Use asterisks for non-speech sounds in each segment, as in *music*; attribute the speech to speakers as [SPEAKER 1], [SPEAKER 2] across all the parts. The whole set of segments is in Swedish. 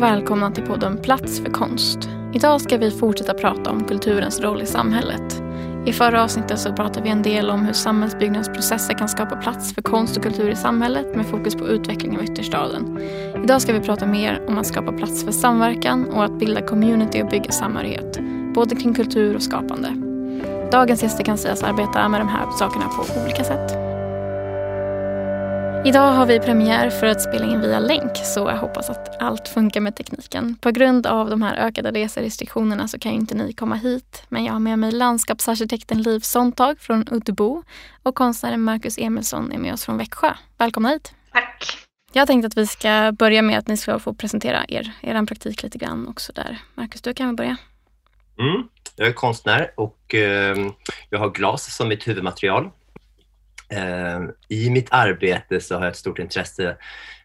[SPEAKER 1] och välkomna till podden Plats för konst. Idag ska vi fortsätta prata om kulturens roll i samhället. I förra avsnittet så pratade vi en del om hur samhällsbyggnadsprocesser kan skapa plats för konst och kultur i samhället med fokus på utveckling av ytterstaden. Idag ska vi prata mer om att skapa plats för samverkan och att bilda community och bygga samhörighet. Både kring kultur och skapande. Dagens gäster kan sägas arbeta med de här sakerna på olika sätt. Idag har vi premiär för att spela in via länk så jag hoppas att allt funkar med tekniken. På grund av de här ökade reserestriktionerna så kan inte ni komma hit. Men jag har med mig landskapsarkitekten Liv Sontag från Uddebo och konstnären Marcus Emilsson är med oss från Växjö. Välkomna hit!
[SPEAKER 2] Tack!
[SPEAKER 1] Jag tänkte att vi ska börja med att ni ska få presentera er, er praktik lite grann också där. Marcus, du kan väl börja?
[SPEAKER 3] Mm, jag är konstnär och eh, jag har glas som mitt huvudmaterial. Ehm, I mitt arbete så har jag ett stort intresse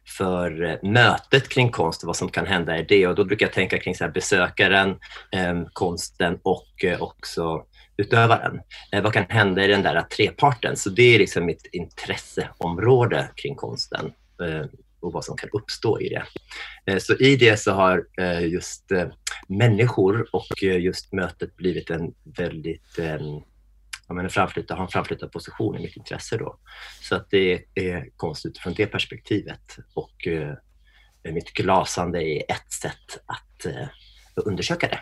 [SPEAKER 3] för eh, mötet kring konst och vad som kan hända i det. Och då brukar jag tänka kring så här besökaren, ehm, konsten och eh, också utövaren. Eh, vad kan hända i den där treparten? Så det är liksom mitt intresseområde kring konsten och vad som kan uppstå i det. Så i det så har just människor och just mötet blivit en väldigt ehm, ja, men framflytta, ha en framflyttad position i mitt intresse. Då. Så att det är konst utifrån det perspektivet. Och eh, mitt glasande är ett sätt att eh, undersöka det.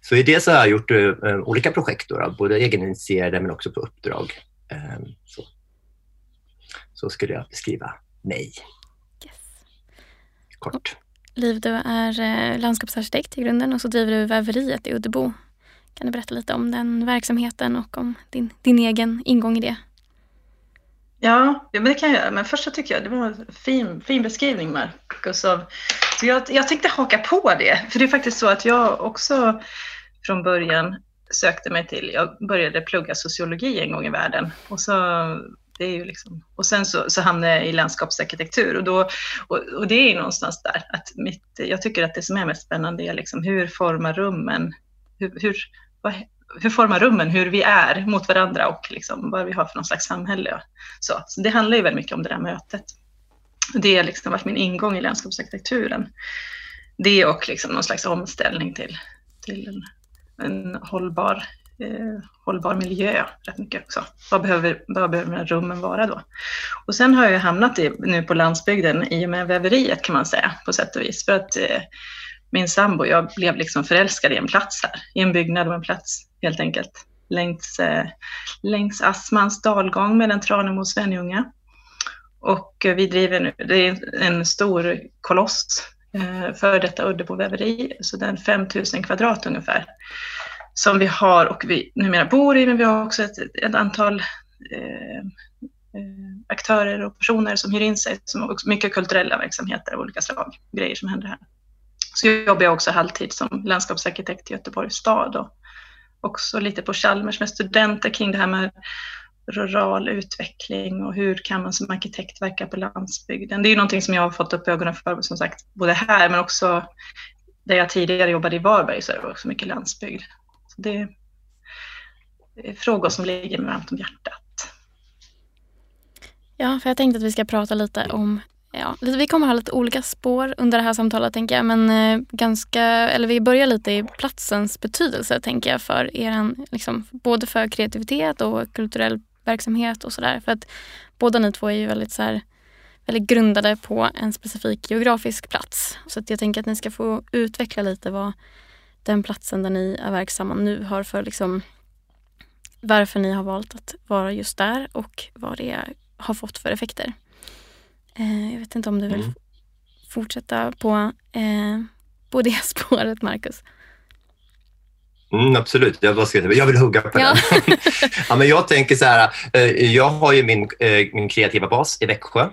[SPEAKER 3] Så i det så har jag gjort eh, olika projekt, då, både egeninitierade men också på uppdrag. Eh, så. så skulle jag beskriva mig. Yes. Kort.
[SPEAKER 1] Liv, du är eh, landskapsarkitekt i grunden och så driver du väveriet i Uddebo. Kan du berätta lite om den verksamheten och om din, din egen ingång i det?
[SPEAKER 2] Ja, men det kan jag göra. Men först så tycker jag det var en fin, fin beskrivning, Marcus. Av, så jag, jag tänkte haka på det. För det är faktiskt så att jag också från början sökte mig till, jag började plugga sociologi en gång i världen. Och, så, det är ju liksom, och sen så, så hamnade jag i landskapsarkitektur. Och, då, och, och det är någonstans där att mitt, jag tycker att det som är mest spännande är liksom hur formar rummen, hur, hur vad, hur formar rummen hur vi är mot varandra och liksom vad vi har för någon slags samhälle. Så, så det handlar ju väldigt mycket om det där mötet. Det har liksom varit min ingång i landskapsarkitekturen. Det och liksom någon slags omställning till, till en, en hållbar, eh, hållbar miljö rätt mycket också. Vad behöver, vad behöver rummen vara då? Och sen har jag hamnat i, nu på landsbygden i och med väveriet kan man säga på sätt och vis. För att eh, min sambo, jag blev liksom förälskad i en plats här, i en byggnad och en plats helt enkelt. Längs, eh, längs Assmans dalgång mellan Tranemo och Svenljunga. Och vi driver nu, det är en stor koloss eh, för detta Uddebo väveri, så den 5000 kvadrat ungefär, som vi har och vi numera bor i, men vi har också ett, ett antal eh, eh, aktörer och personer som hyr in sig, som också mycket kulturella verksamheter av olika slag, grejer som händer här. Så jobbar jag också halvtid som landskapsarkitekt i Göteborgs stad och också lite på Chalmers med studenter kring det här med rural utveckling och hur kan man som arkitekt verka på landsbygden. Det är ju någonting som jag har fått upp ögonen för, som sagt, både här men också där jag tidigare jobbade i Varberg så är det också mycket landsbygd. Så det är frågor som ligger mig varmt om hjärtat.
[SPEAKER 1] Ja, för jag tänkte att vi ska prata lite om Ja, vi kommer ha lite olika spår under det här samtalet tänker jag. Men eh, ganska, eller vi börjar lite i platsens betydelse tänker jag för er, liksom, både för kreativitet och kulturell verksamhet och sådär. För att båda ni två är ju väldigt så här, väldigt grundade på en specifik geografisk plats. Så att jag tänker att ni ska få utveckla lite vad den platsen där ni är verksamma nu har för liksom varför ni har valt att vara just där och vad det har fått för effekter. Eh, jag vet inte om du vill mm. fortsätta på, eh, på det *laughs* spåret, Marcus?
[SPEAKER 3] Mm, absolut, jag, jag vill hugga på ja. den. *laughs* ja, men jag tänker så här, eh, jag har ju min, eh, min kreativa bas i Växjö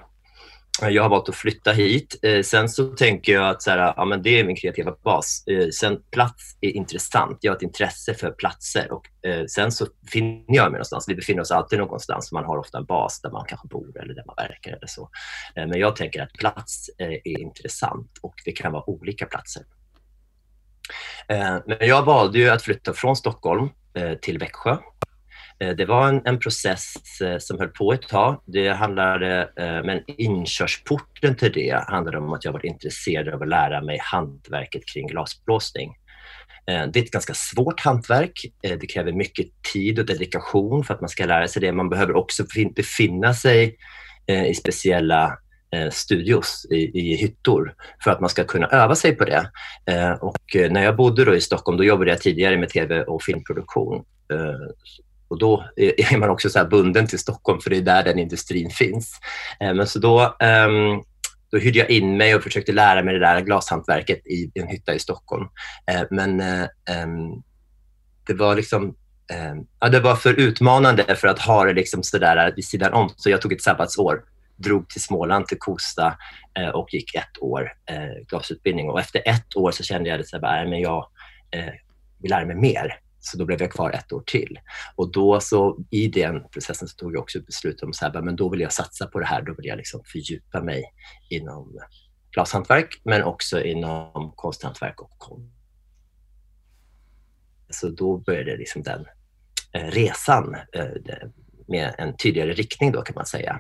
[SPEAKER 3] jag har valt att flytta hit. Eh, sen så tänker jag att så här, ja, men det är min kreativa bas. Eh, sen plats är intressant. Jag har ett intresse för platser och eh, sen så finner jag mig någonstans. Vi befinner oss alltid någonstans. Man har ofta en bas där man kanske bor eller där man verkar eller så. Eh, men jag tänker att plats eh, är intressant och det kan vara olika platser. Eh, men jag valde ju att flytta från Stockholm till Växjö Eh, det var en, en, process eh, som höll på ett tag. Det handlade, eh, men inkörsporten till det handlade om att jag var intresserad av att lära mig hantverket kring glasblåsning. Det är ett ganska svårt hantverk. Det kräver mycket tid och dedikation för att man ska lära sig det. Man behöver också befinna sig i speciella studios i, i hyttor för att man ska kunna öva sig på det. Och när jag bodde då i Stockholm, då jobbade jag tidigare med tv och filmproduktion. Och då *laughs* är man också så bunden till Stockholm för det är där den industrin finns. Eh, men så då, ehm, då hyrde jag in mig och försökte lära mig det där glashantverket i en hytta i Stockholm. Eh, men eh, ehm, det var liksom ehm, Ja, det var för utmanande för att ha det liksom sådär vid sidan om, så jag tog ett sabbatsår drog till Småland, till Kosta och gick ett år glasutbildning. Och efter ett år så kände jag att jag vill lära mig mer. Så då blev jag kvar ett år till. Och då så i den processen så tog jag också ett beslut om att men då vill jag satsa på det här. Då vill jag liksom fördjupa mig inom glashantverk men också inom konsthantverk och konst. Så då började liksom den eh, resan eh, med en tydligare riktning då kan man säga.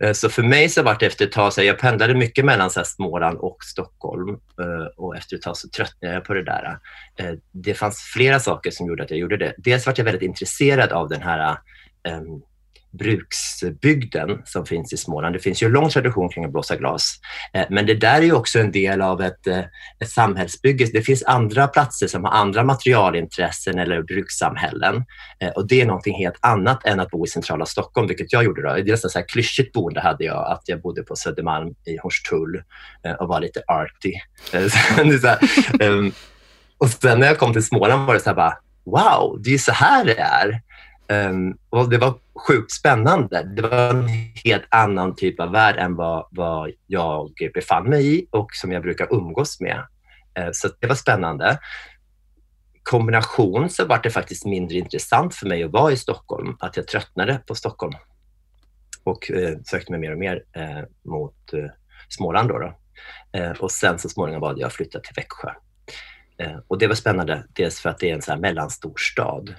[SPEAKER 3] Eh, så för mig så var det efter ett tag, så jag pendlade mycket mellan så Småland och Stockholm eh, och efter ett tag så tröttnade jag på det där. Eh, det fanns flera saker som gjorde att jag gjorde det. Dels var jag väldigt intresserad av den här um, bruksbygden som finns i Småland. Det finns ju en lång tradition kring att blåsa glas. Eh, men det där är ju också en del av ett, eh, ett samhällsbygge. Det finns andra platser som har andra materialintressen eller brukssamhällen. Eh, och det är någonting helt annat än att bo i centrala Stockholm, vilket jag gjorde. Då. Det är nästan så här klyschigt boende hade jag, att jag bodde på Södermalm i Hornstull och var lite arty. *laughs* Ehm, och sen när jag kom till Småland var det så här bara, wow, det är så här det är. Um, och det var sjukt spännande. Det var en helt annan typ av värld än vad, vad jag befann mig i och som jag brukar umgås med. Uh, så det var spännande. Kombination så var det faktiskt mindre intressant för mig att vara i Stockholm, att jag tröttnade på Stockholm och uh, sökte mig mer och mer uh, mot eh, Småland. Då, då. Ehm, och sen så småningom valde jag att flytta till Växjö. och det var spännande, dels för att det är en så här mellanstor stad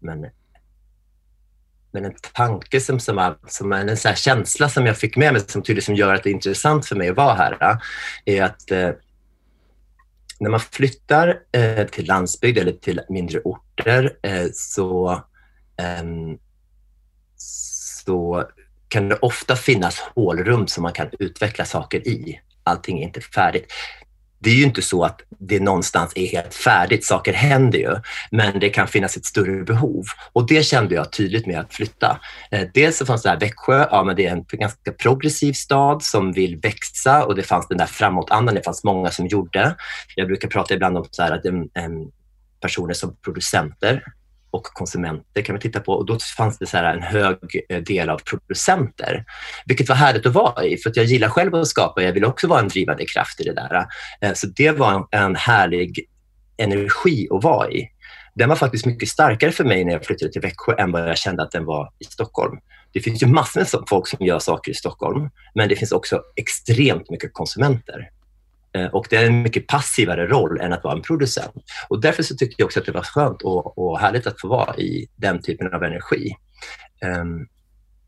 [SPEAKER 3] men men en tanke som, som, som en så känsla som jag fick med mig som tydligt som gör att det är intressant för mig att vara här eh, är att eh, när man flyttar eh, till landsbygd eller till mindre orter eh, så, ehm, så kan det ofta finnas hålrum som man kan utveckla saker i. Allting är inte färdigt det är ju inte så att det någonstans är helt färdigt, saker händer ju, men det kan finnas ett större behov. Och det kände jag tydligt med att flytta. Eh, dels så fanns det här Växjö, ja men det är en ganska progressiv stad som vill växa och det fanns den där framåtandan, det fanns många som gjorde. Jag brukar prata ibland om så här att um, personer som producenter och konsumenter kan vi titta på. Och då fanns det så en hög eh, del av producenter, vilket var härligt att vara i. För att jag gillar själv att skapa, jag vill också vara en drivande kraft i det där. Eh, så det var en härlig energi att vara i. Den var faktiskt mycket starkare för mig när jag flyttade till Växjö än vad jag kände att den var i Stockholm. Det finns ju massor av folk som gör saker i Stockholm, men det finns också extremt mycket konsumenter. Eh, och det är en mycket passivare roll än att vara en producent. Och därför så tyckte jag också att det var skönt och, och härligt att få vara i den typen av energi. Um,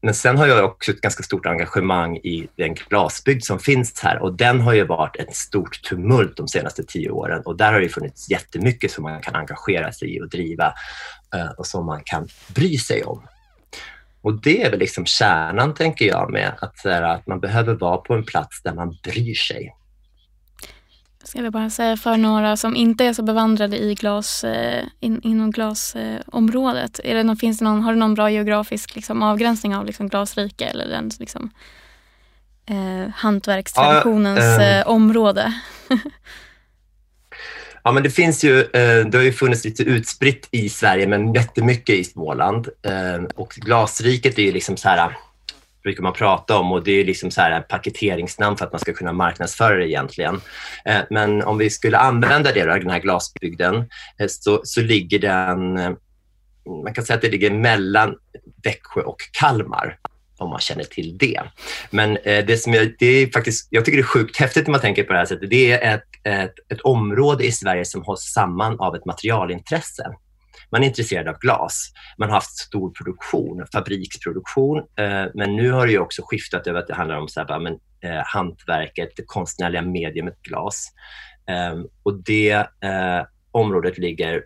[SPEAKER 3] men sen har jag också ett ganska stort engagemang i den glasbygd som finns här och den har ju varit ett stort tumult de senaste tio åren och där har det funnits jättemycket som man kan engagera sig i och driva uh, och som man kan bry sig om. Och det är väl liksom kärnan, tänker jag, med att, att man behöver vara på en plats där man bryr sig
[SPEAKER 1] ska vi bara säga för några som inte är så bevandrade i glas, eh, in, inom glasområdet. Eh, är det någon, finns det någon, har du någon bra geografisk liksom, avgränsning av liksom, glasrike eller den liksom, eh, hantverkstraditionens ja, eh, område? *laughs*
[SPEAKER 3] ja, men det finns ju, eh, det har ju funnits lite utspritt i Sverige men jättemycket i Småland. Eh, och glasriket är ju liksom så här brukar man prata om och det är liksom så här paketeringsnamn för att man ska kunna marknadsföra det egentligen. Eh, men om vi skulle använda det, den här glasbygden, eh, så, så ligger den, eh, man kan säga att det ligger mellan Växjö och Kalmar om man känner till det. Men det som jag, det är faktiskt, jag tycker det är sjukt häftigt när man tänker på det här sättet. Det är ett, ett, ett område i Sverige som hålls samman av ett materialintresse man är intresserad av glas. Man har haft stor produktion, fabriksproduktion, eh, men nu har det också skiftat över att det handlar om så här, men, eh, hantverket, det konstnärliga mediumet glas. Eh, och det eh, området ligger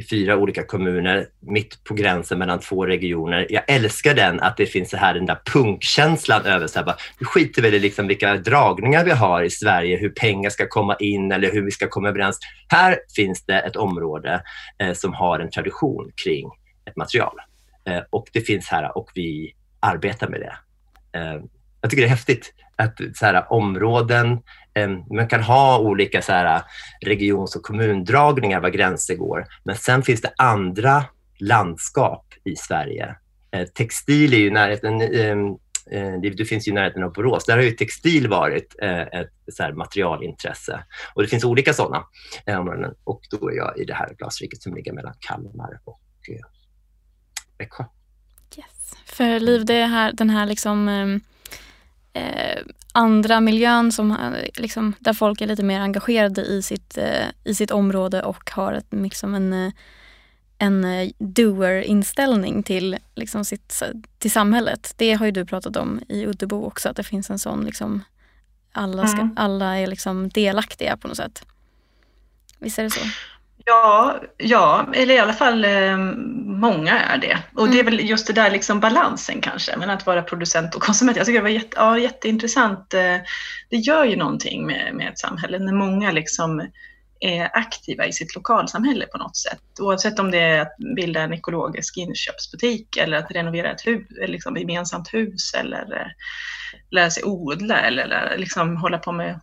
[SPEAKER 3] i fyra olika kommuner, mitt på gränsen mellan två regioner. Jag älskar den, att det finns så här den där punkkänslan över så här, bara, vi skiter väl i liksom vilka dragningar vi har i Sverige, hur pengar ska komma in eller hur vi ska komma överens. Här finns det ett område eh, som har en tradition kring ett material eh, och det finns här och vi arbetar med det. Eh, jag tycker det är häftigt att så här, områden man kan ha olika så här, äh, regions och kommundragningar var gränser går, men sen finns det andra landskap i Sverige. Eh, textil är ju närheten, ehm, eh, det finns ju i närheten av Borås. Där har ju textil varit eh, ett så här materialintresse. Och det finns olika sådana områden. Och då är jag i det här glasriket som ligger mellan Kalmar och Växjö.
[SPEAKER 1] Yes. För Liv, det här, den här liksom ehm, eh, andra miljön som, liksom, där folk är lite mer engagerade i sitt, eh, i sitt område och har ett, liksom en, eh, en eh, doer-inställning till, liksom sitt, till samhället. Det har ju du pratat om i Uddebo också, att det finns en sån liksom, alla, ska, mm. alla är liksom delaktiga på något sätt. Visst är det så?
[SPEAKER 2] Ja, ja, eller i alla fall eh, många är det. Och mm. det är mm. väl just det där liksom balansen kanske, men att vara producent och konsument. Jag tycker det var jätte, ja, jätteintressant. Eh, det gör ju någonting med, med ett samhälle när många liksom är aktiva i sitt lokalsamhälle på något sätt. Oavsett om det är att bilda en ekologisk inköpsbutik eller att renovera ett hus, liksom gemensamt hus eller eh, lära sig odla eller liksom hålla på med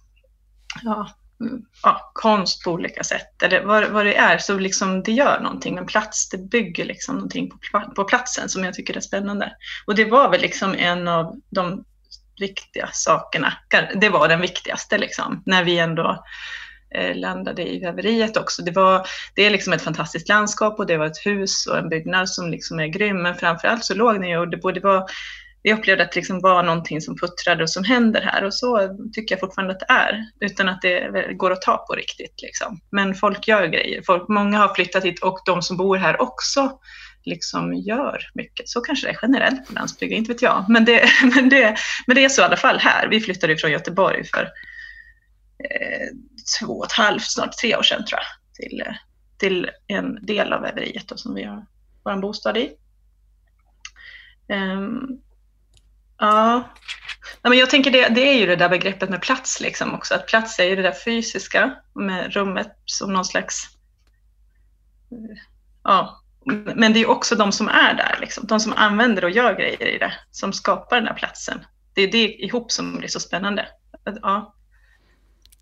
[SPEAKER 2] ja, ja, konst på olika sätt eller vad, vad det är så liksom det gör någonting med plats. Det bygger liksom någonting på, på platsen som jag tycker är spännande. Och det var väl liksom en av de viktiga sakerna. Det var den viktigaste liksom när vi ändå eh, landade i väveriet också. Det, var, det är liksom ett fantastiskt landskap och det var ett hus och en byggnad som liksom är grym. Men framförallt så låg den ju och det borde vara vi upplevde att det liksom var någonting som puttrade och som händer här och så tycker jag fortfarande att det är, utan att det går att ta på riktigt. Liksom. Men folk gör grejer. Folk, många har flyttat hit och de som bor här också liksom gör mycket. Så kanske det är generellt på landsbygden, inte vet jag. Men det, *laughs* men, det, men det är så i alla fall här. Vi flyttade från Göteborg för eh, två och ett halvt, snart tre år sedan tror jag, till, till en del av väveriet som vi har vår bostad i. Um, Ja. ja men jag tänker det, det är ju det där begreppet med plats liksom också. Att plats är ju det där fysiska med rummet som någon slags... Ja, men det är också de som är där, liksom. de som använder och gör grejer i det, som skapar den där platsen. Det är det ihop som blir så spännande. Ja.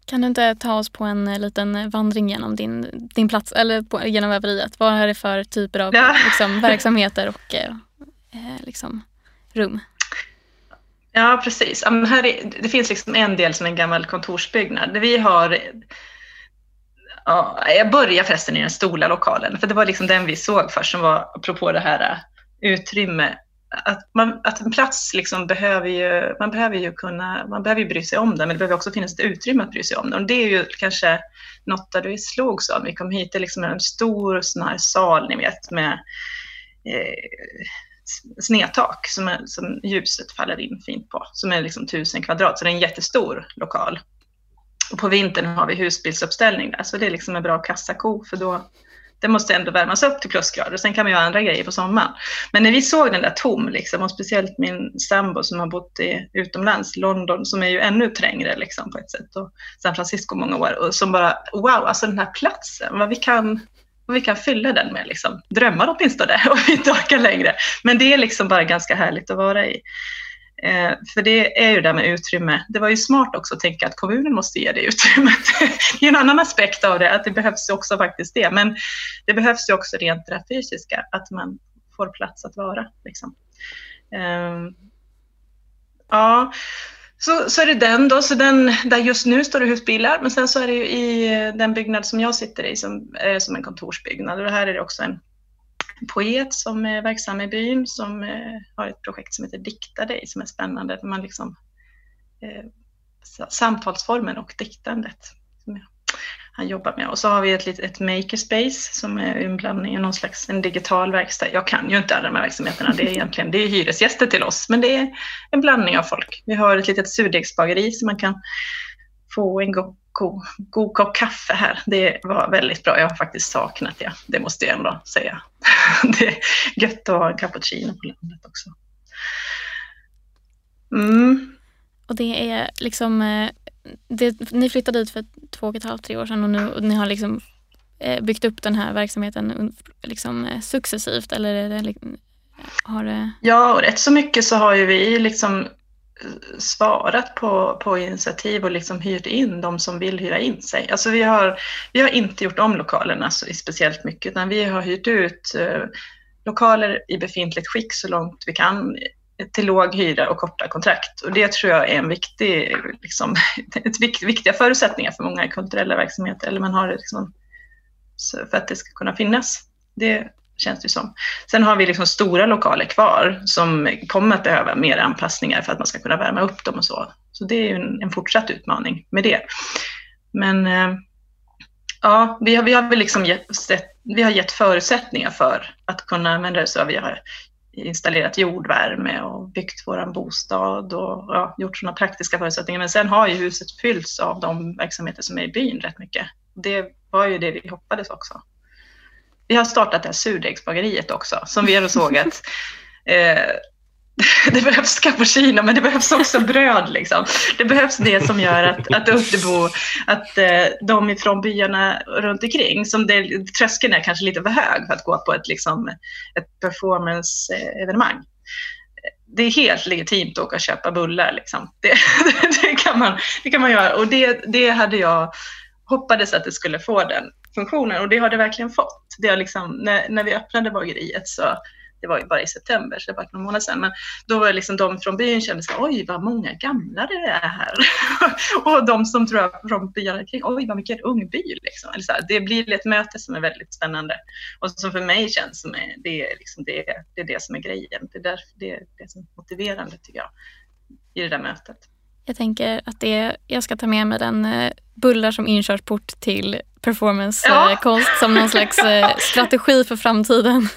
[SPEAKER 1] Kan du inte ta oss på en eh, liten vandring genom din, din plats, eller på, genom väveriet? Vad är det för typer av ja. liksom, verksamheter och eh, eh liksom, rum?
[SPEAKER 2] Ja, precis. här är, det finns liksom en del som är en gammal kontorsbyggnad. Vi har Ja, jag började förresten i den stora lokalen, för det var liksom den vi såg först som var, apropå det här äh, utrymme, att, man, att en plats liksom behöver ju, man behöver ju kunna, man behöver ju bry sig om den, men det behöver också finnas ett utrymme att bry sig om den. Och det är ju kanske något där du slogs av. Vi kom hit, det är liksom en stor sån här sal, ni vet, med eh, snedtak som, är, som ljuset faller in fint på, som är liksom tusen kvadrat, så det är en jättestor lokal. Och på vintern har vi husbilsuppställning där, så det är liksom en bra kassako, för då det måste ändå värmas upp till plusgrader. Sen kan man göra andra grejer på sommaren. Men när vi såg den där tom, liksom, och speciellt min sambo som har bott i, utomlands, London, som är ju ännu trängre liksom, på ett sätt, och San Francisco många år, och som bara, wow, alltså den här platsen, vad vi kan och vi kan fylla den med liksom, drömmar åtminstone *laughs* om vi inte orkar längre. Men det är liksom bara ganska härligt att vara i. Eh, för det är ju det där med utrymme. Det var ju smart också att tänka att kommunen måste ge det utrymmet. *laughs* det är en annan aspekt av det, att det behövs ju också faktiskt det. Men det behövs ju också rent det fysiska, att man får plats att vara. Liksom. Eh, ja, så, så är det den då, så den, där just nu står det husbilar, men sen så är det ju i eh, den byggnad som jag sitter i som är som en kontorsbyggnad. Och här är det också en poet som är verksam i byn som eh, har ett projekt som heter Dikta dig som är spännande. För man liksom, eh, samtalsformen och diktandet han jobbar med. Och så har vi ett, ett makerspace som är en blandning, någon slags en digital verkstad. Jag kan ju inte alla de här verksamheterna, det är *laughs* egentligen det är hyresgäster till oss, men det är en blandning av folk. Vi har ett litet surdegsbageri så man kan få en god, god, god kopp kaffe här. Det var väldigt bra. Jag har faktiskt saknat det. Det måste jag ändå säga. *laughs* Det är gött att ha en cappuccino på landet också.
[SPEAKER 1] Mm. Och det är liksom, eh, det, ni flyttade dit för två och ett halvt, tre år sedan och nu och ni har liksom eh, byggt upp den här verksamheten liksom eh, successivt eller är det, eh, har det...
[SPEAKER 2] Ja, och rätt så mycket så har ju vi liksom svarat på, på initiativ och liksom hyrt in de som vill hyra in sig. Alltså vi, har, vi har inte gjort om lokalerna så speciellt mycket, utan vi har hyrt ut eh, lokaler i befintligt skick så långt vi kan till låg hyra och korta kontrakt. Och det tror jag är en viktig, liksom, *laughs* ett vikt, viktiga förutsättningar för många kulturella verksamheter, eller man har det liksom, för att det ska kunna finnas. Det känns det som. Sen har vi liksom stora lokaler kvar som kommer att behöva mer anpassningar för att man ska kunna värma upp dem och så. Så det är ju en, en fortsatt utmaning med det. Men eh, ja, vi har, vi har väl liksom gett, vi har gett förutsättningar för att kunna använda det så. Vi har installerat jordvärme och byggt vår bostad och ja, gjort sådana praktiska förutsättningar. Men sen har ju huset fyllts av de verksamheter som är i byn rätt mycket. Det var ju det vi hoppades också. Vi har startat det här surdegsbageriet också, som vi har såg att *laughs* eh, *laughs* det behövs cappuccino, men det behövs också bröd. Liksom. Det behövs det som gör att, att Österbo, att eh, de ifrån byarna runt omkring, som det, tröskeln är kanske lite för hög för att gå på ett, liksom, ett performance-evenemang. Det är helt legitimt att åka och köpa bullar. Liksom. Det, *laughs* det, kan man, det kan man göra och det, det hade jag hoppades att det skulle få den funktionen och det har det verkligen fått. Det har liksom, när, när vi öppnade bageriet så det var ju bara i september, så det var några månader sedan, men då var det liksom de från byn kände sig, oj vad många gamla det är här. *laughs* och de som tror jag från byarna kring, oj vad mycket ung by liksom. Eller så här, det blir ett möte som är väldigt spännande och som för mig känns som är, det, är liksom det, det är det som är grejen. Det är därför det är det som är motiverande tycker jag i det där mötet.
[SPEAKER 1] Jag tänker att det, jag ska ta med mig den eh, bullar som inkörsport till performancekonst ja. som någon slags eh, *laughs* strategi för framtiden.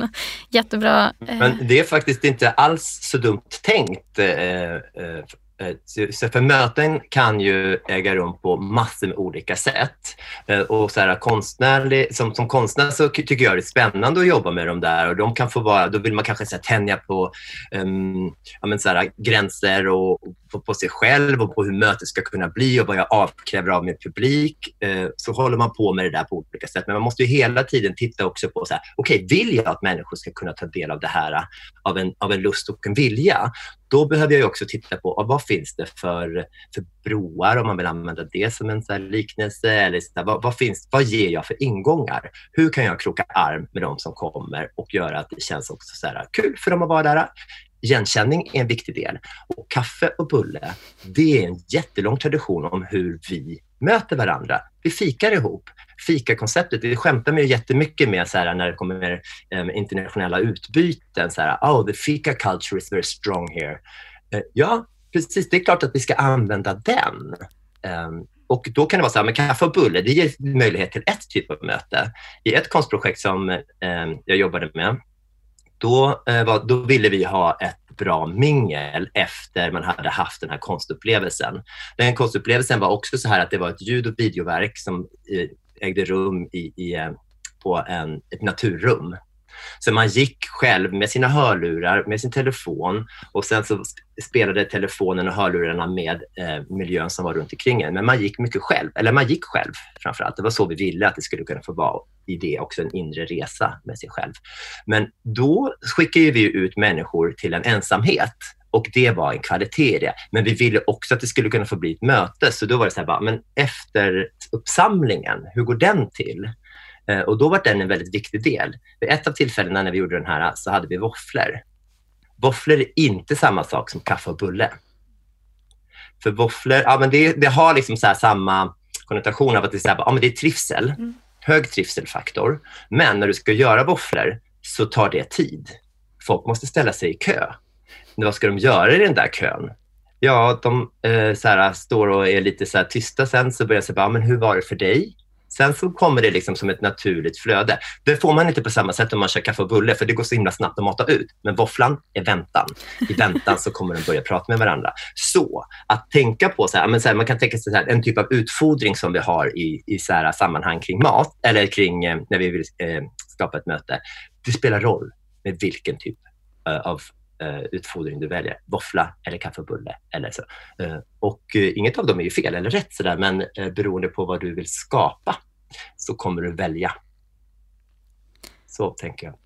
[SPEAKER 1] *laughs* Jättebra.
[SPEAKER 3] Eh. Men det är faktiskt inte alls så dumt tänkt Eh, så för möten kan ju äga rum på massor med olika sätt. Eh, och så här, konstnärlig, som, som konstnär så tycker jag det är spännande att jobba med dem där och de kan få vara, då vill man kanske så här, tänja på um, ja, men så här, gränser och, på, på, sig själv och på hur mötet ska kunna bli och vad jag avkräver av min publik. Eh, så håller man på med det där på olika sätt. Men man måste ju hela tiden titta också på, så här, okay, vill jag att människor ska kunna ta del av det här eh, av en, av en lust och en vilja? Då behöver jag också titta på vad finns det för, för broar om man vill använda det som en så liknelse. Eller så här, vad, vad, finns, vad ger jag för ingångar? Hur kan jag kroka arm med de som kommer och göra att det känns också så här, kul för dem att vara där? Igenkänning är en viktig del. Och kaffe och bulle, det är en jättelång tradition om hur vi möter varandra. Vi fikar ihop. Fikakonceptet, det skämtar man ju jättemycket med så här, när det kommer um, internationella utbyten. Så här, oh, the fika culture is very strong here. Uh, ja, precis. Det är klart att vi ska använda den. Um, och då kan det vara så här, men kaffe och bulle, det ger möjlighet till ett typ av möte. I ett konstprojekt som um, jag jobbade med, då, eh, var, då ville vi ha ett bra mingel efter man hade haft den här konstupplevelsen. Den konstupplevelsen var också så här att det var ett ljud och videoverk som eh, ägde rum i, i eh, på en, ett naturrum. Så man gick själv med sina hörlurar, med sin telefon och sen så spelade telefonen och hörlurarna med eh, miljön som var runt omkring en. Men man gick mycket själv, eller man gick själv framför allt. Det var så vi ville att det skulle kunna få vara i det också, en inre resa med sig själv. Men då skickade vi ut människor till en ensamhet och det var en kvalitet i det. Men vi ville också att det skulle kunna få bli ett möte, så då var det så här, bara, men efter uppsamlingen, hur går den till? Eh, och då var den en väldigt viktig del. Vid ett av tillfällena när vi gjorde den här så hade vi våfflor. Våfflor är inte samma sak som kaffe och bulle. För våfflor, ja, men det, det har liksom så samma konnotation av att det är, så här, ja, men det är trivsel, mm. hög trivselfaktor. Men när du ska göra våfflor så tar det tid. Folk måste ställa sig i kö. Vad ska de göra i den där kön? Ja, de eh, så här, står och är lite så tysta sen, så börjar jag säga, men hur var det för dig? Sen så kommer det liksom som ett naturligt flöde. Det får man inte på samma sätt om man kör kaffe och bulle, för det går så himla snabbt att mata ut. Men våfflan är väntan. I väntan så kommer de börja prata med varandra. Så att tänka på, så här, men så här, man kan tänka sig så här, en typ av utfodring som vi har i, i så här sammanhang kring mat, eller kring eh, när vi vill eh, skapa ett möte. Det spelar roll med vilken typ eh, av utfodring du väljer. Våffla eller kaffebulle. Eller så. Eh, och eh, inget av dem är ju fel eller rätt, så där, men eh, beroende på vad du vill skapa så kommer du välja. Så tänker jag.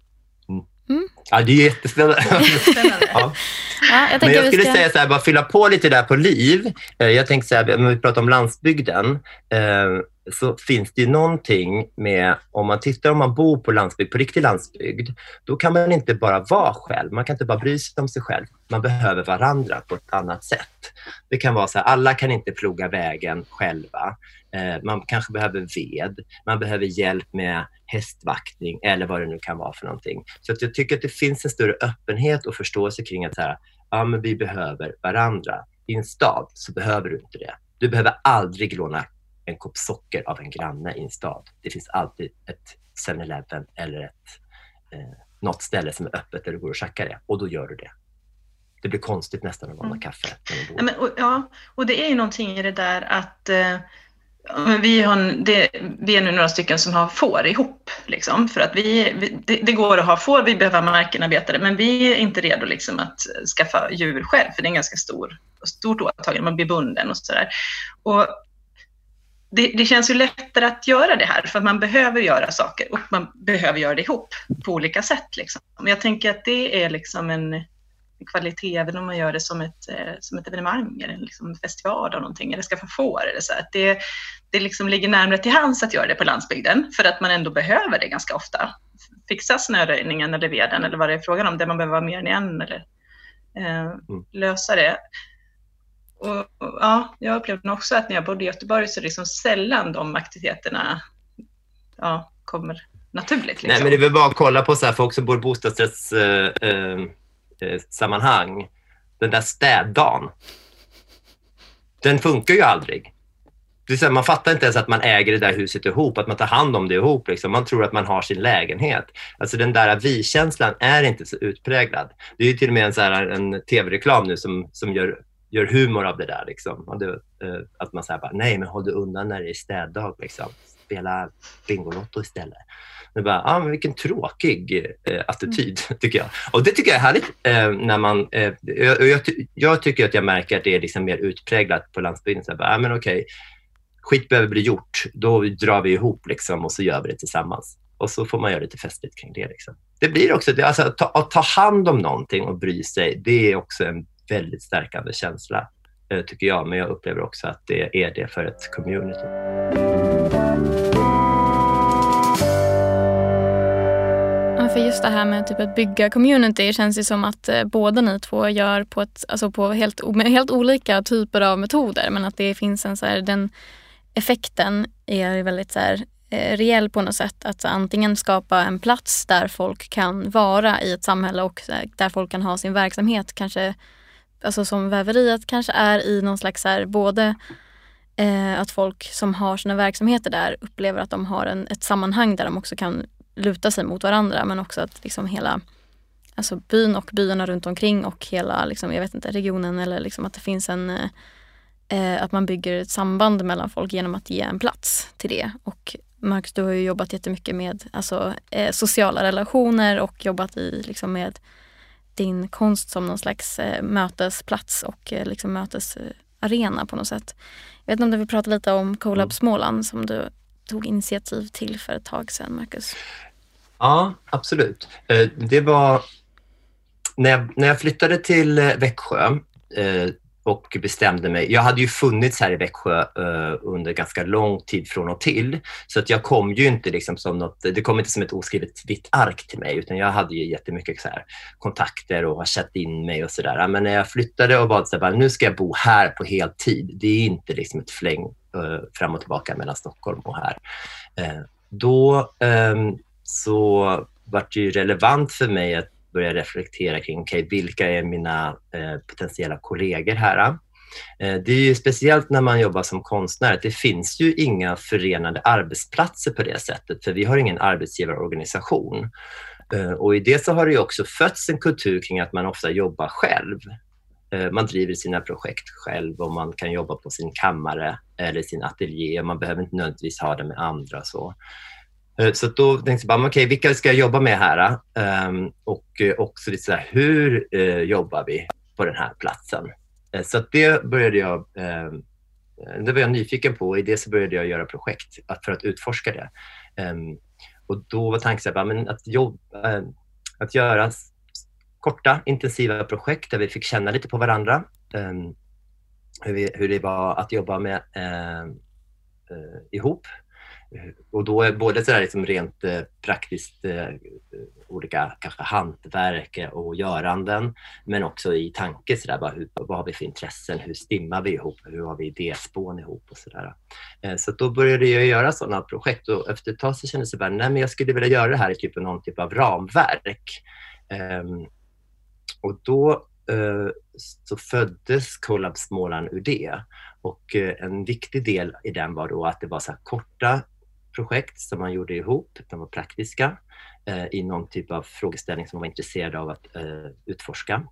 [SPEAKER 3] Mm. Mm. Ja, det är jättespännande. *laughs* ja. Ja, jag Men jag skulle ska... säga så här, bara fylla på lite där på liv. Eh, jag tänkte så här, om vi pratar om landsbygden, eh, så finns det ju någonting med, om man tittar om man bor på landsbygd, på riktig landsbygd, då kan man inte bara vara själv. Man kan inte bara bry sig om sig själv. Man behöver varandra på ett annat sätt. Det kan vara så här, alla kan inte ploga vägen själva. Eh, man kanske behöver ved, man behöver hjälp med hästvaktning eller vad det nu kan vara för någonting. Så att jag tycker att det finns en större öppenhet och förståelse kring att så här, ja, men vi behöver varandra. I en stad så behöver du inte det. Du behöver aldrig låna en kopp socker av en granne i en stad. Det finns alltid ett 7-Eleven eller ett, eh, något ställe som är öppet där du går och tjackar det och då gör du det. Det blir konstigt nästan att mm. kaffe.
[SPEAKER 2] Ja, men, och, ja, och det är ju någonting i det där att eh, vi, har, det, vi är nu några stycken som har får ihop. Liksom, för att vi, vi det, det, går att ha får, vi behöver markenarbetare, men vi är inte redo liksom, att skaffa djur själv, för det är en ganska stor, stort åtagande, man blir bunden och sådär. Och det, det, känns ju lättare att göra det här, för att man behöver göra saker och man behöver göra det ihop på olika sätt. Liksom. Men jag tänker att det är liksom en kvalitet även om man gör det som ett, eh, som ett evenemang eller liksom en festival av någonting eller ska få får. Eller så. Att det det liksom ligger närmare till hands att göra det på landsbygden för att man ändå behöver det ganska ofta. Fixa snöröjningen eller veden eller vad det är frågan om, där man behöver vara mer än en eller eh, mm. lösa det. Och, ja, jag upplevde också att när jag bodde i Göteborg så är det liksom sällan de aktiviteterna ja, kommer naturligt. Liksom.
[SPEAKER 3] Nej, men det är väl bara att kolla på så här, folk som bor i bostadsrättssammanhang. Eh, eh, den där städdagen. Den funkar ju aldrig. Det är man fattar inte ens att man äger det där huset ihop, att man tar hand om det ihop. Liksom. Man tror att man har sin lägenhet. Alltså den där vi-känslan är inte så utpräglad. Det är ju till och med en, så här, en tv-reklam nu som, som gör, gör humor av det där. Liksom. Det, eh, att man säger bara, nej men håll dig undan när det är städdag. Liksom. Spela Bingolotto istället. Det bara, ah, men vilken tråkig eh, attityd, mm. *laughs* tycker jag. Och det tycker jag är härligt. Eh, när man, eh, jag, jag, jag, tycker att jag märker att det är liksom mer utpräglat på landsbygden. Så bara, ah, men okej, skit behöver bli gjort. Då drar vi ihop liksom, och så gör vi det tillsammans. Och så får man göra lite festligt kring det. Liksom. Det blir också, det, alltså, att, ta, att ta hand om någonting och bry sig, det är också en väldigt stärkande känsla, eh, tycker jag. Men jag upplever också att det är det för ett community.
[SPEAKER 1] för just det här med typ att bygga community känns ju som att eh, båda ni två gör på, ett, alltså på helt, helt olika typer av metoder. Men att det finns en så här, den effekten är väldigt så här, eh, reell på något sätt. Att antingen skapa en plats där folk kan vara i ett samhälle och där folk kan ha sin verksamhet. Kanske alltså som väveriet kanske är i någon slags så här, både eh, att folk som har sina verksamheter där upplever att de har en, ett sammanhang där de också kan luta sig mot varandra men också att liksom hela alltså byn och byarna runt omkring och hela liksom, jag vet inte, regionen eller liksom att det finns en eh, att man bygger ett samband mellan folk genom att ge en plats till det. Och Marcus, du har ju jobbat jättemycket med alltså, eh, sociala relationer och jobbat i, liksom, med din konst som någon slags eh, mötesplats och eh, liksom, mötesarena på något sätt. Jag vet inte om du vill prata lite om Colab mm. Småland som du tog initiativ till för ett tag sedan, Marcus?
[SPEAKER 3] Ja, absolut. Eh, det var när jag, när jag flyttade till Växjö och bestämde mig. Jag hade ju funnits här i Växjö eh, under ganska lång tid från och till, så att jag kom ju inte liksom som något, det kom inte som ett oskrivet vitt ark till mig, utan jag hade ju jättemycket så här kontakter och har sett in mig och sådär. Men när jag flyttade och valde att nu ska jag bo här på heltid, det är inte liksom ett fläng eh, fram och tillbaka mellan Stockholm och här. Eh, då ehm, så vart det ju relevant för mig att börja reflektera kring okay, vilka är mina eh, potentiella kollegor här. Eh, det är ju speciellt när man jobbar som konstnär, det finns ju inga förenade arbetsplatser på det sättet, för vi har ingen arbetsgivarorganisation. Eh, och i det så har det också fötts en kultur kring att man ofta jobbar själv. Eh, man driver sina projekt själv och man kan jobba på sin kammare eller sin ateljé. Man behöver inte nödvändigtvis ha det med andra. Så, Eh, så då tänkte jag, okej, okay, vilka ska jag jobba med här? Um, och eh, också lite så här, hur uh, jobbar vi på den här platsen? Uh, så det började jag uh, det var jag nyfiken på och i det så började jag göra projekt för att utforska det. Um, och då var tanken att, jobba, att göra korta intensiva projekt där vi fick känna lite på varandra. Um, hur, vi, hur, det var att jobba med uh, uh, ihop. Och då är både så liksom rent eh, praktiskt eh, eh, olika kanske hantverk eh, och göranden men också i tanke så där, bara, hur, vad har vi för intressen, hur stimmar vi ihop, hur har vi idéspån ihop och sådär. Så då började jag göra sådana projekt och efter ett tag så kände jag att jag skulle vilja göra det här i typ någon typ av ramverk. Ehm, och då eh, så föddes Collab Småland ur det. Och en viktig del i den var då att det var så korta projekt som man gjorde ihop. De var praktiska eh, i någon typ av frågeställning som man var intresserad av att eh, utforska.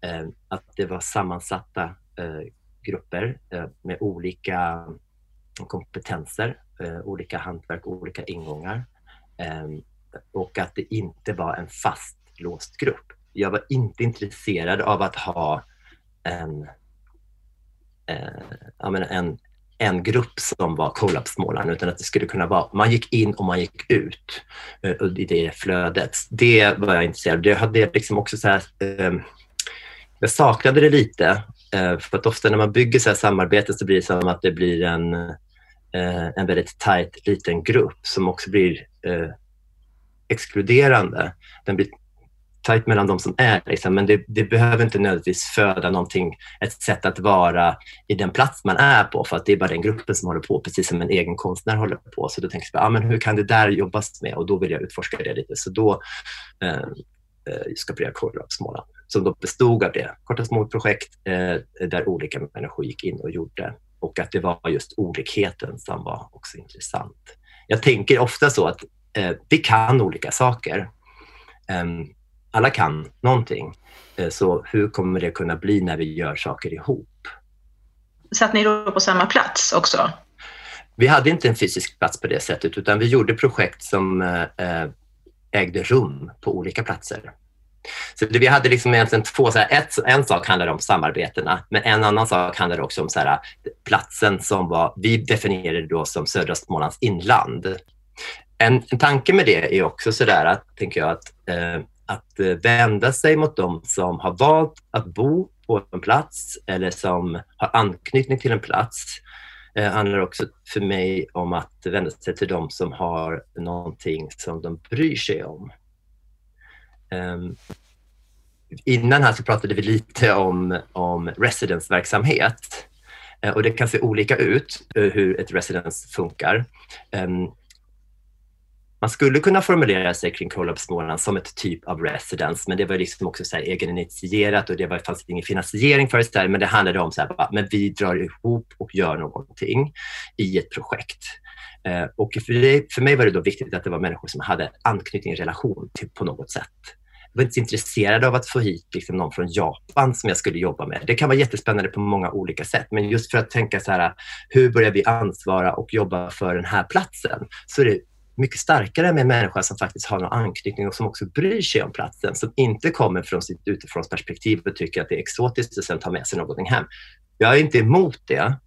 [SPEAKER 3] Eh, att det var sammansatta eh, grupper eh, med olika kompetenser, eh, olika hantverk, olika ingångar. Eh, och att det inte var en fastlåst grupp jag var inte intresserad av att ha en, eh, en, en grupp som var Collab Småland utan att det skulle kunna vara, man gick in och man gick ut eh, i det flödet. Det var jag intresserad av. Jag hade liksom också så här, ehm, jag saknade det lite eh, för att ofta när man bygger så här samarbeten så blir det som att det blir en, eh, en väldigt tajt liten grupp som också blir eh, exkluderande. Den blir tajt mellan de som är, liksom, men det, det, behöver inte nödvändigtvis föda någonting, ett sätt att vara i den plats man är på, för att det är bara den gruppen som håller på, precis som en egen konstnär håller på. Så då tänkte jag, ah, men hur kan det där jobbas med? Och då vill jag utforska det lite. Så då eh, eh skapade jag Color Småland, som då bestod av det. Korta små projekt eh, där olika människor gick in och gjorde. Och att det var just olikheten som var också intressant. Jag tänker ofta så att eh, vi kan olika saker. Um, alla kan någonting. Eh, så hur kommer det kunna bli när vi gör saker ihop?
[SPEAKER 2] Satt ni då på samma plats också?
[SPEAKER 3] Vi hade inte en fysisk plats på det sättet utan vi gjorde projekt som eh, ägde rum på olika platser. Så vi hade liksom egentligen två, så här, ett, en sak handlade om samarbetena, men en annan sak handlade också om så här, platsen som var, vi definierade då som södra Smålands inland. En, en tanke med det är också så där att, tänker jag, att eh, att eh, vända sig mot dem som har valt att bo på en plats eller som har anknytning till en plats Det eh, handlar också för mig om att vända sig till de som har någonting som de bryr sig om. Um, innan här så pratade vi lite om, om residence-verksamhet uh, eh, och det kan se olika ut uh, hur ett residence funkar. Um, man skulle kunna formulera sig kring Collab Småland som ett typ av residence, men det var liksom också så här egeninitierat och det var, fanns ingen finansiering för det, men det handlade om att vi drar ihop och gör någonting i ett projekt. Eh, och för, det, för mig var det då viktigt att det var människor som hade anknytning, relation till, på något sätt. Jag var inte så intresserad av att få hit liksom någon från Japan som jag skulle jobba med. Det kan vara jättespännande på många olika sätt, men just för att tänka så här, hur börjar vi ansvara och jobba för den här platsen? Så är det mycket starkare med en människa som faktiskt har någon anknytning och som också bryr sig om platsen, som inte kommer från sitt utifrånsperspektiv och tycker att det är exotiskt och sen tar med sig någonting hem. Jag är inte emot det,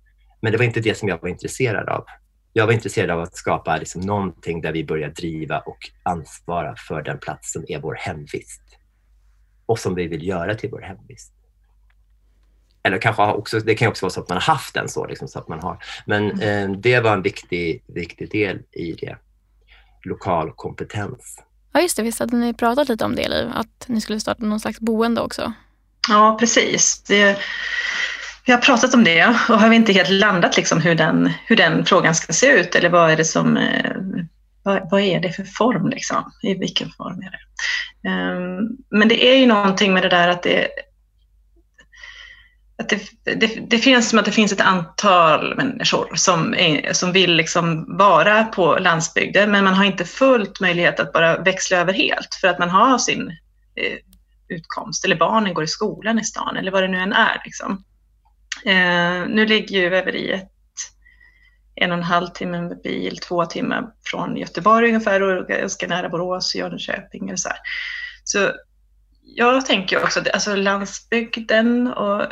[SPEAKER 3] men det var inte det som jag var intresserad av. Jag var intresserad av att skapa liksom någonting där vi börjar driva och ansvara för den plats som är vår hemvist och som vi vill göra till vår hemvist. Eller kanske också, det kan också vara så att man har haft den så. Liksom, så att man har. Men mm. eh, det var en viktig, viktig del i det lokal kompetens.
[SPEAKER 1] Ja, just det. Visst hade ni pratat lite om det, Liv? Att ni skulle starta någon slags boende också?
[SPEAKER 2] Ja, precis. Det, vi har pratat om det och har vi inte helt landat liksom hur, den, hur den frågan ska se ut eller vad är det som eh, vad, vad, är det för form liksom? I vilken form är det? Um, men det är ju någonting med det där att det att det, det, det finns som att det finns ett antal människor som, är, som vill liksom vara på landsbygden men man har inte fullt möjlighet att bara växla över helt för att man har sin eh, utkomst eller barnen går i skolan i stan eller vad det nu än är. Liksom. Eh, nu ligger ju väveriet en och en halv timme med bil, två timmar från Göteborg ungefär och ganska nära Borås och Jönköping. Och så, här. så jag tänker också att alltså landsbygden och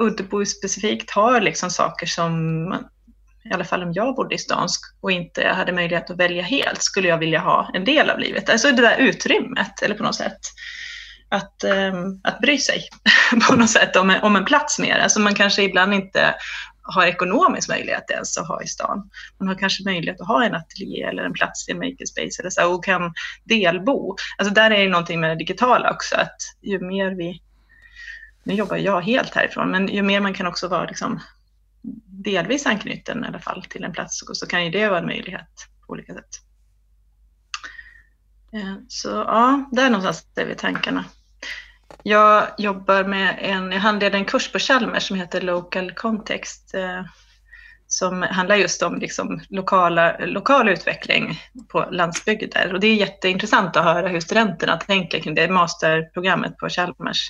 [SPEAKER 2] Uddebo specifikt har liksom saker som i alla fall om jag bodde i stan och inte hade möjlighet att välja helt, skulle jag vilja ha en del av livet. Alltså det där utrymmet, eller på något sätt att, um, att bry sig *laughs* på något sätt om en, om en plats mer. Alltså man kanske ibland inte har ekonomisk möjlighet ens att ha i stan. Man har kanske möjlighet att ha en ateljé eller en plats i en makerspace eller så och kan delbo. Alltså där är det någonting med det digitala också att ju mer vi, nu jobbar jag helt härifrån, men ju mer man kan också vara liksom delvis anknuten i alla fall till en plats så kan ju det vara en möjlighet på olika sätt. Eh, så ja, där någonstans är vi tankarna. Jag jobbar med en, jag handleder en kurs på Chalmers som heter Local Context eh, som handlar just om liksom lokala, lokal utveckling på landsbygder. Och det är jätteintressant att höra hur studenterna tänker kring det masterprogrammet på Chalmers.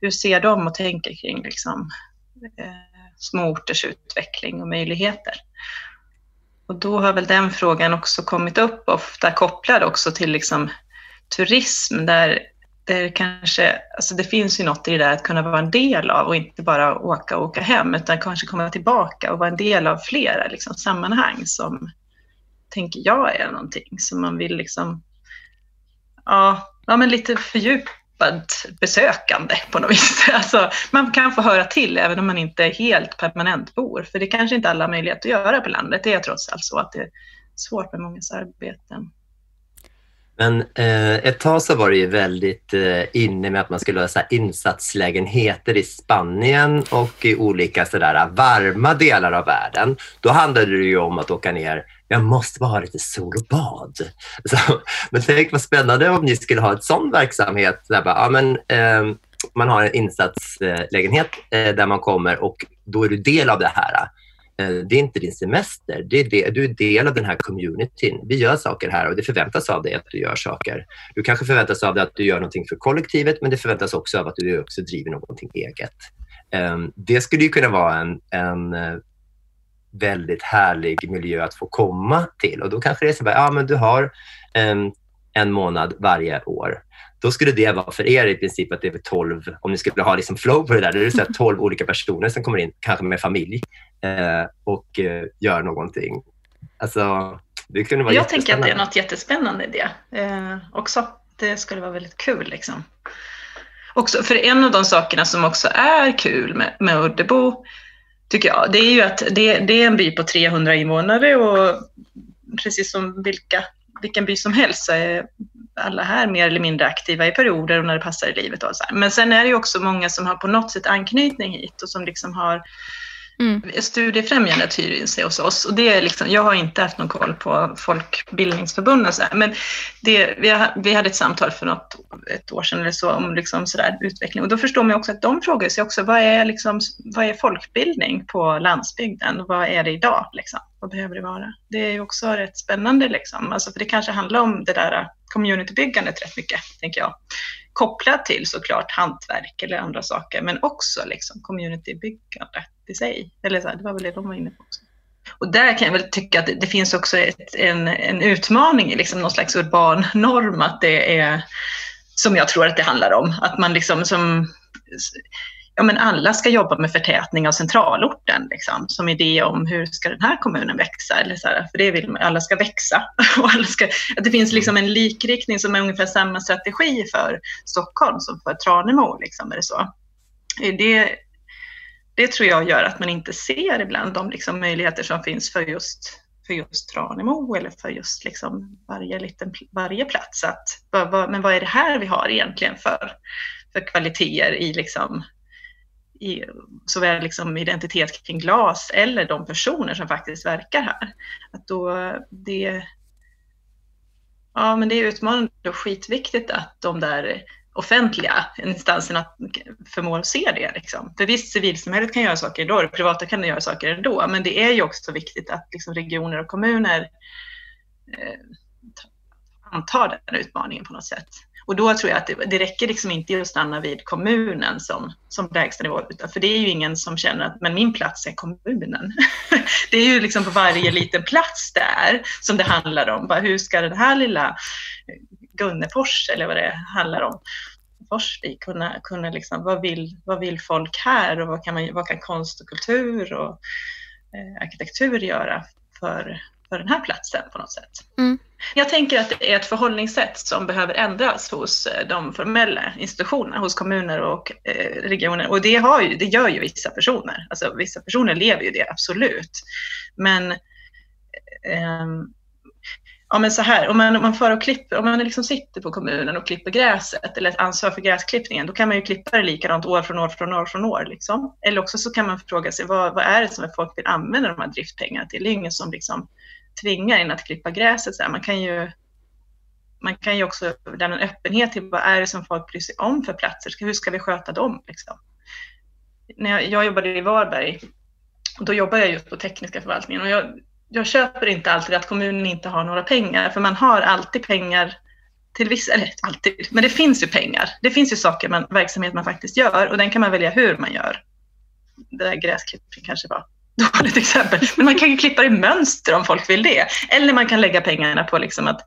[SPEAKER 2] Hur ser de och tänker kring liksom, eh, småorters utveckling och möjligheter? Och då har väl den frågan också kommit upp, ofta kopplad också till liksom, turism, där det kanske, alltså det finns ju något i det där att kunna vara en del av och inte bara åka och åka hem utan kanske komma tillbaka och vara en del av flera liksom, sammanhang som tänker jag är någonting som man vill liksom, ja, ja men lite fördjupad besökande på något vis. *laughs* Alltså, man kan få höra till även om man inte är helt permanent bor för det kanske inte alla har möjlighet att göra på landet. Det är trots allt så att det är svårt med många arbeten.
[SPEAKER 3] Men eh, ett tag så var det ju väldigt eh, inne med att man skulle ha så insatslägenheter i Spanien och i olika sådär varma delar av världen. Då handlade det ju om att åka ner jag måste bara ha lite sol och bad. *laughs* Så, men tänk vad spännande om ni skulle ha en sån verksamhet. Där bara, ja, men, eh, man har en insatslägenhet eh, där man kommer och då är du del av det här. Eh, det är inte din semester. Det är det, du är del av den här communityn. Vi gör saker här och det förväntas av dig att du gör saker. Du kanske förväntas av dig att du gör någonting för kollektivet men det förväntas också av att du också driver någonting eget. Ehm, det skulle ju kunna vara en, en eh, väldigt härlig miljö att få komma till och då kanske det är så att ja, du har ehm, en månad varje år då skulle det vara för er i princip att det är 12, om ni skulle ha liksom flow på det där, då är det så 12 olika personer som kommer in, kanske med familj eh, och eh, gör någonting. Alltså, det kunde vara
[SPEAKER 2] Jag tänker att det är något jättespännande i det eh, också. Det skulle vara väldigt kul. Liksom. Också, för en av de sakerna som också är kul med, med Uddebo, tycker jag, det är ju att det, det är en by på 300 invånare och precis som vilka, vilken by som helst så är alla här mer eller mindre aktiva i perioder och när det passar i livet. Och så här. Men sen är det ju också många som har på något sätt anknytning hit och som liksom har Mm. Studiefrämjandet hyr in sig hos oss och det är liksom, jag har inte haft någon koll på folkbildningsförbunden så här, men det, vi, har, vi hade ett samtal för något, ett år sedan eller så om liksom så där, utveckling och då förstår man också att de frågar sig också vad är, liksom, vad är folkbildning på landsbygden? Vad är det idag? Liksom? Vad behöver det vara? Det är ju också rätt spännande liksom, alltså, för det kanske handlar om det där communitybyggandet rätt mycket, tänker jag kopplat till såklart hantverk eller andra saker, men också liksom communitybyggandet i sig. Eller så här, det var väl det de var inne på också. Och där kan jag väl tycka att det finns också ett, en, en utmaning i liksom någon slags urban norm, att det är, som jag tror att det handlar om, att man liksom som ja, men alla ska jobba med förtätning av centralorten, liksom, som idé om hur ska den här kommunen växa? Eller så här, för det vill man, alla ska växa. *laughs* Och alla ska, att det finns liksom en likriktning som är ungefär samma strategi för Stockholm som för Tranemo. Liksom, är det, så. Eh, det, det tror jag gör att man inte ser ibland de liksom möjligheter som finns för just, för just Tranemo eller för just liksom varje, liten, varje plats. Att, men vad är det här vi har egentligen för, för kvaliteter i liksom i, såväl liksom identitet kring glas eller de personer som faktiskt verkar här. Att då det, ja, men det är utmanande och skitviktigt att de där offentliga instanserna förmår se det. Liksom. För visst, civilsamhället kan göra saker ändå, det privata kan göra saker ändå, men det är ju också viktigt att liksom, regioner och kommuner eh, antar den utmaningen på något sätt. Och då tror jag att det, det räcker liksom inte att stanna vid kommunen som, som lägsta nivå, utan för det är ju ingen som känner att men min plats är kommunen. *laughs* det är ju liksom på varje liten plats där som det handlar om. Bara, hur ska den här lilla Gunnefors eller vad det handlar om, Forsvik, kunna, kunna liksom, vad, vill, vad vill folk här och vad kan, man, vad kan konst och kultur och eh, arkitektur göra för, för den här platsen på något sätt. Mm. Jag tänker att det är ett förhållningssätt som behöver ändras hos eh, de formella institutionerna, hos kommuner och eh, regioner. Och det, har ju, det gör ju vissa personer. Alltså, vissa personer lever ju det, absolut. Men eh, ja, men så här, om man, om man, för och klipper, om man liksom sitter på kommunen och klipper gräset eller ansvar för gräsklippningen, då kan man ju klippa det likadant år från år från år från år. Liksom. Eller också så kan man fråga sig vad, vad är det som folk vill använda de här driftpengarna till? Det är ingen som liksom tvingar in att klippa gräset. Så här. Man kan ju man kan ju också lämna en öppenhet till vad är det som folk bryr sig om för platser? Hur ska vi sköta dem? Liksom? När jag, jag jobbade i Varberg, då jobbade jag just på tekniska förvaltningen och jag, jag köper inte alltid att kommunen inte har några pengar, för man har alltid pengar till vissa, eller alltid, men det finns ju pengar. Det finns ju saker, man, verksamhet man faktiskt gör och den kan man välja hur man gör. Det där gräsklippning kanske var *laughs* dåligt exempel, men man kan ju klippa i mönster om folk vill det. Eller man kan lägga pengarna på liksom att,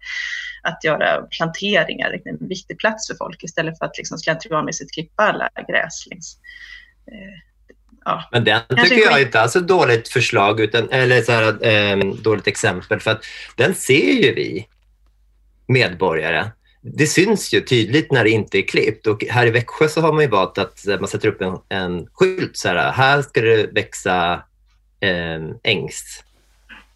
[SPEAKER 2] att göra planteringar, en viktig plats för folk istället för att liksom slentrianmässigt klippa alla gräs längs eh,
[SPEAKER 3] Ja. Men den tycker jag inte alls är ett dåligt förslag, utan, eller så här, eh, dåligt exempel, för att den ser ju vi medborgare. Det syns ju tydligt när det inte är klippt och här i Växjö så har man ju valt att man sätter upp en, en skylt så här, här ska det växa eh, ängs.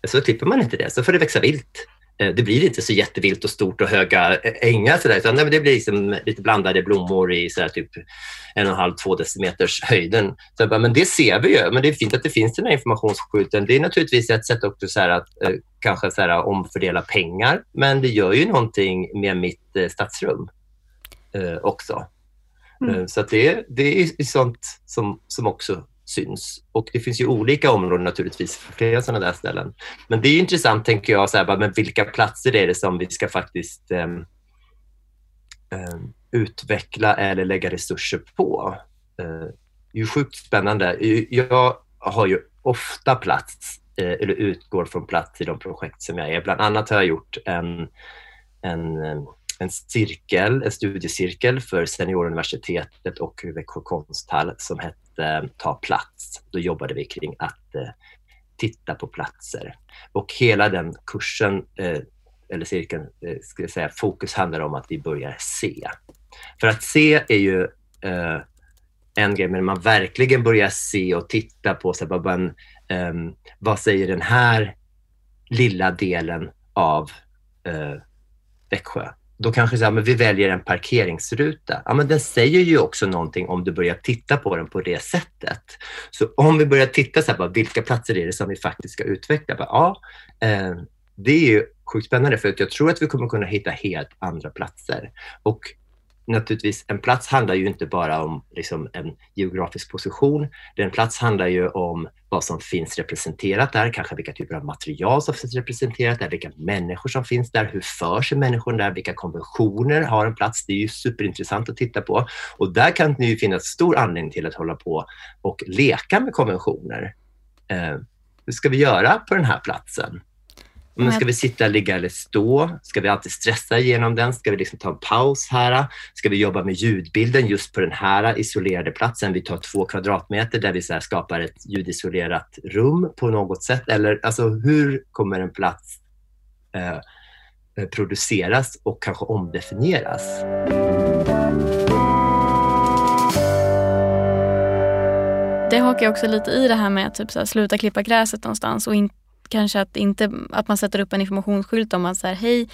[SPEAKER 3] Så klipper man inte det, så får det växa vilt. Eh, det blir inte så jättevilt och stort och höga ängar så där, utan det blir liksom lite blandade blommor i så där, typ en och en halv, två decimeters höjden. Så bara, men det ser vi ju, men det är fint att det finns den här informationsskylten. Det är naturligtvis ett sätt också så att eh, kanske så här, omfördela pengar, men det gör ju någonting med mitt eh, stadsrum eh, också. Mm. Så det, det är sånt som, som också syns. Och det finns ju olika områden naturligtvis, flera sådana där ställen. Men det är intressant, tänker jag, så här, men vilka platser är det som vi ska faktiskt um, um, utveckla eller lägga resurser på? Uh, det är sjukt spännande. Jag har ju ofta plats, uh, eller utgår från plats i de projekt som jag är. Bland annat har jag gjort en, en ehm, en cirkel, en studiecirkel för Senioruniversitetet och Växjö konsthall som hette eh, Ta plats. Då jobbade vi kring att eh, titta på platser. Och hela den kursen, eh, eller cirkeln, eh, ska jag säga, fokus handlar om att vi börjar se. För att se är ju eh, en grej, men man verkligen börjar se och titta på så här, bara, ehm, vad säger den här lilla delen av eh, Växjö? Då kanske så här, men vi väljer en parkeringsruta. Ja, men den säger ju också någonting om du börjar titta på den på det sättet. Så om vi börjar titta så här, bara, vilka platser är det som vi faktiskt ska utveckla? Bara, ja, eh, det är ju sjukt spännande för att jag tror att vi kommer kunna hitta helt andra platser. Och naturligtvis, en plats handlar ju inte bara om liksom, en geografisk position. En plats handlar ju om vad som finns representerat där, kanske vilka typer av material som finns representerat där, vilka människor som finns där, hur för sig människor där, vilka konventioner har en plats. Det är ju superintressant att titta på och där kan det ju finnas stor anledning till att hålla på och leka med konventioner. Eh, hur ska vi göra på den här platsen? Men ska vi sitta, ligga eller stå? Ska vi alltid stressa igenom den? Ska vi liksom ta en paus här? Ska vi jobba med ljudbilden just på den här isolerade platsen? Vi tar två kvadratmeter där vi så skapar ett ljudisolerat rum på något sätt. Eller alltså, hur kommer en plats eh, eh produceras och kanske omdefinieras?
[SPEAKER 1] Det hakar också lite i det här med att typ så här, sluta klippa gräset någonstans och inte kanske att, inte, att man sätter upp en informationsskylt om att så här, hej,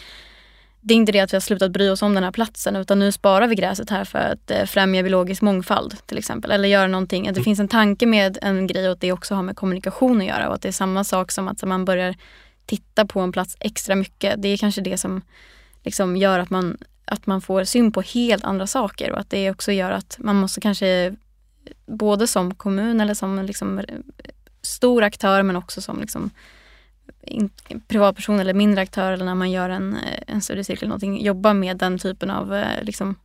[SPEAKER 1] det är inte det att vi har slutat bry oss om den här platsen utan nu sparar vi gräset här för att eh, främja biologisk mångfald till exempel. Eller göra någonting, att det mm. finns en tanke med en grej och att det också har med kommunikation att göra och att det är samma sak som att man börjar titta på en plats extra mycket. Det är kanske det som liksom gör att man att man får syn på helt andra saker och att det också gör att man måste kanske både som kommun eller som liksom stor aktör men också som liksom privatperson eller mindre aktör eller när man gör en, eh, en studiecirkel någonting, jobba med den typen av eh, liksom,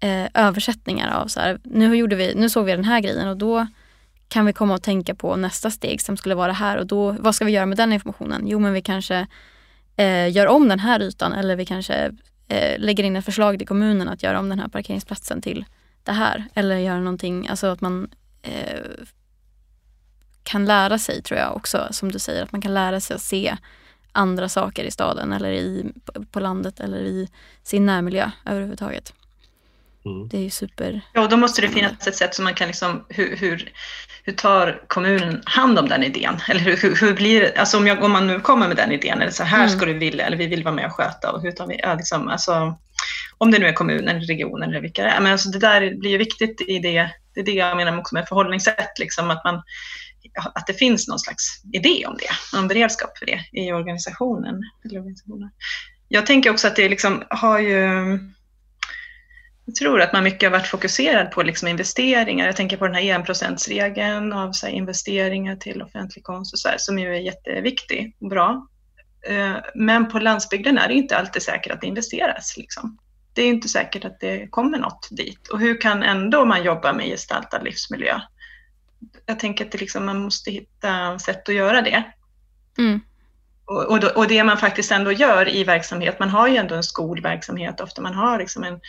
[SPEAKER 1] eh, översättningar av så här, nu, gjorde vi, nu såg vi den här grejen och då kan vi komma och tänka på nästa steg som skulle vara här och då, vad ska vi göra med den informationen? Jo men vi kanske eh, gör om den här ytan eller vi kanske eh, lägger in ett förslag till kommunen att göra om den här parkeringsplatsen till det här. Eller göra någonting, alltså att man eh, kan lära sig tror jag också, som du säger, att man kan lära sig att se andra saker i staden eller i, på landet eller i sin närmiljö överhuvudtaget. Mm. Det är ju super...
[SPEAKER 2] Ja, och då måste det finnas ett sätt som man kan liksom, hur, hur, hur tar kommunen hand om den idén? Eller hur, hur, hur blir det, alltså om, jag, om man nu kommer med den idén, eller så här mm. ska du vilja, eller vi vill vara med och sköta, och hur tar vi, ja, liksom, alltså, om det nu är kommunen, regionen eller vilka det är. Men alltså det där blir ju viktigt i det, det är det jag menar också med förhållningssätt, liksom, att, man, att det finns någon slags idé om det, någon beredskap för det i organisationen. Eller organisationen. Jag tänker också att det liksom har ju jag tror att man mycket har varit fokuserad på liksom investeringar. Jag tänker på den här enprocentsregeln av så investeringar till offentlig konst och så här, som ju är jätteviktig och bra. Eh, men på landsbygden är det inte alltid säkert att det investeras. Liksom. Det är inte säkert att det kommer något dit. Och hur kan ändå man jobba med gestaltad livsmiljö? Jag tänker att liksom, man måste hitta sätt att göra det. Mm. Och, och, då, och, det man faktiskt ändå gör i verksamhet, man har ju ändå en skolverksamhet, ofta man har liksom en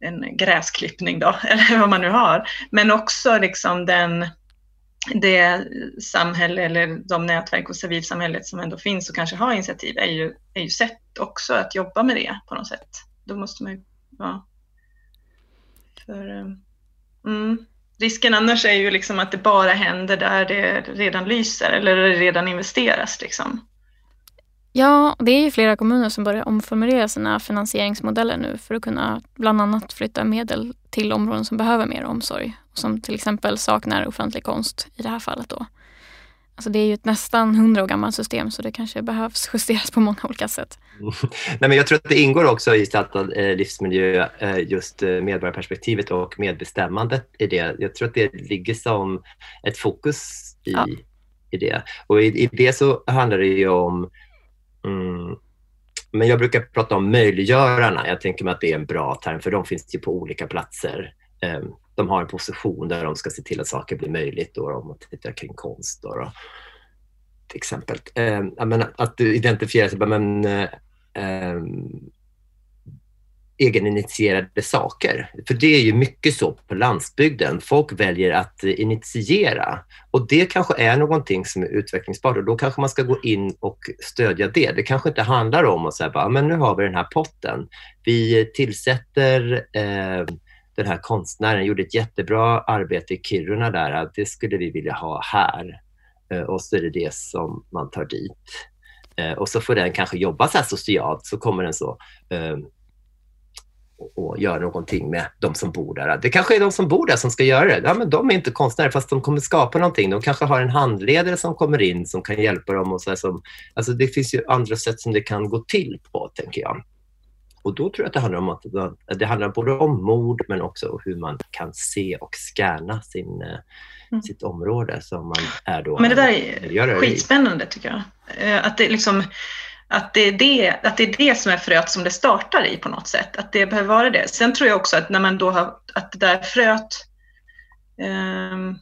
[SPEAKER 2] en gräsklippning då, *laughs* eller vad man nu har. Men också liksom den, det samhälle eller de nätverk och civilsamhället som ändå finns och kanske har initiativ är ju, är ju sätt också att jobba med det på något sätt. Då måste man ju, ja. För, eh, mm. Risken annars är ju liksom att det bara händer där det redan lyser eller det redan investeras. Liksom.
[SPEAKER 1] Ja, det är ju flera kommuner som börjar omformulera sina finansieringsmodeller nu för att kunna bland annat flytta medel till områden som behöver mer omsorg. Som till exempel saknar offentlig konst i det här fallet. Då. Alltså det är ju ett nästan hundra år gammalt system så det kanske behövs justeras på många olika sätt. *laughs*
[SPEAKER 3] Nej, men jag tror att det ingår också i startad eh, livsmiljö eh, just eh, medborgarperspektivet och medbestämmandet i det. Jag tror att det ligger som ett fokus i, ja. i det. Och i, i det så handlar det ju om Mm. Men jag brukar prata om möjliggörarna. Jag tänker mig att det är en bra term, för de finns ju på olika platser. Ehm, de har en position där de ska se till att saker blir möjligt då, om man tittar kring konst. Då, till exempel. Ehm, att du identifierar sig, men, eh, egeninitierade saker. För det är ju mycket så på landsbygden. Folk väljer att eh, initiera och det kanske är någonting som är utvecklingsbart och då kanske man ska gå in och stödja det. Det kanske inte handlar om att säga men nu har vi den här potten. Vi tillsätter eh, den här konstnären, gjorde ett jättebra arbete i Kiruna där, det skulle vi vilja ha här. Eh, och så är det det som man tar dit. Eh, och så får den kanske jobba så socialt, så kommer den så eh, och gör någonting med de som bor där. Det kanske är de som bor där som ska göra det. Ja, men de är inte konstnärer fast de kommer skapa någonting. De kanske har en handledare som kommer in som kan hjälpa dem. Och så som, alltså det finns ju andra sätt som det kan gå till på, tänker jag. Och då tror jag att det handlar om att det handlar både om mod men också hur man kan se och scanna sin, eh, mm. sitt område som man är då.
[SPEAKER 2] Men det där är skitspännande tycker jag. Eh, att det liksom att det, är det, att det är det som är fröet som det startar i på något sätt. Att det behöver vara det. Sen tror jag också att när man då har, att det där fröet um,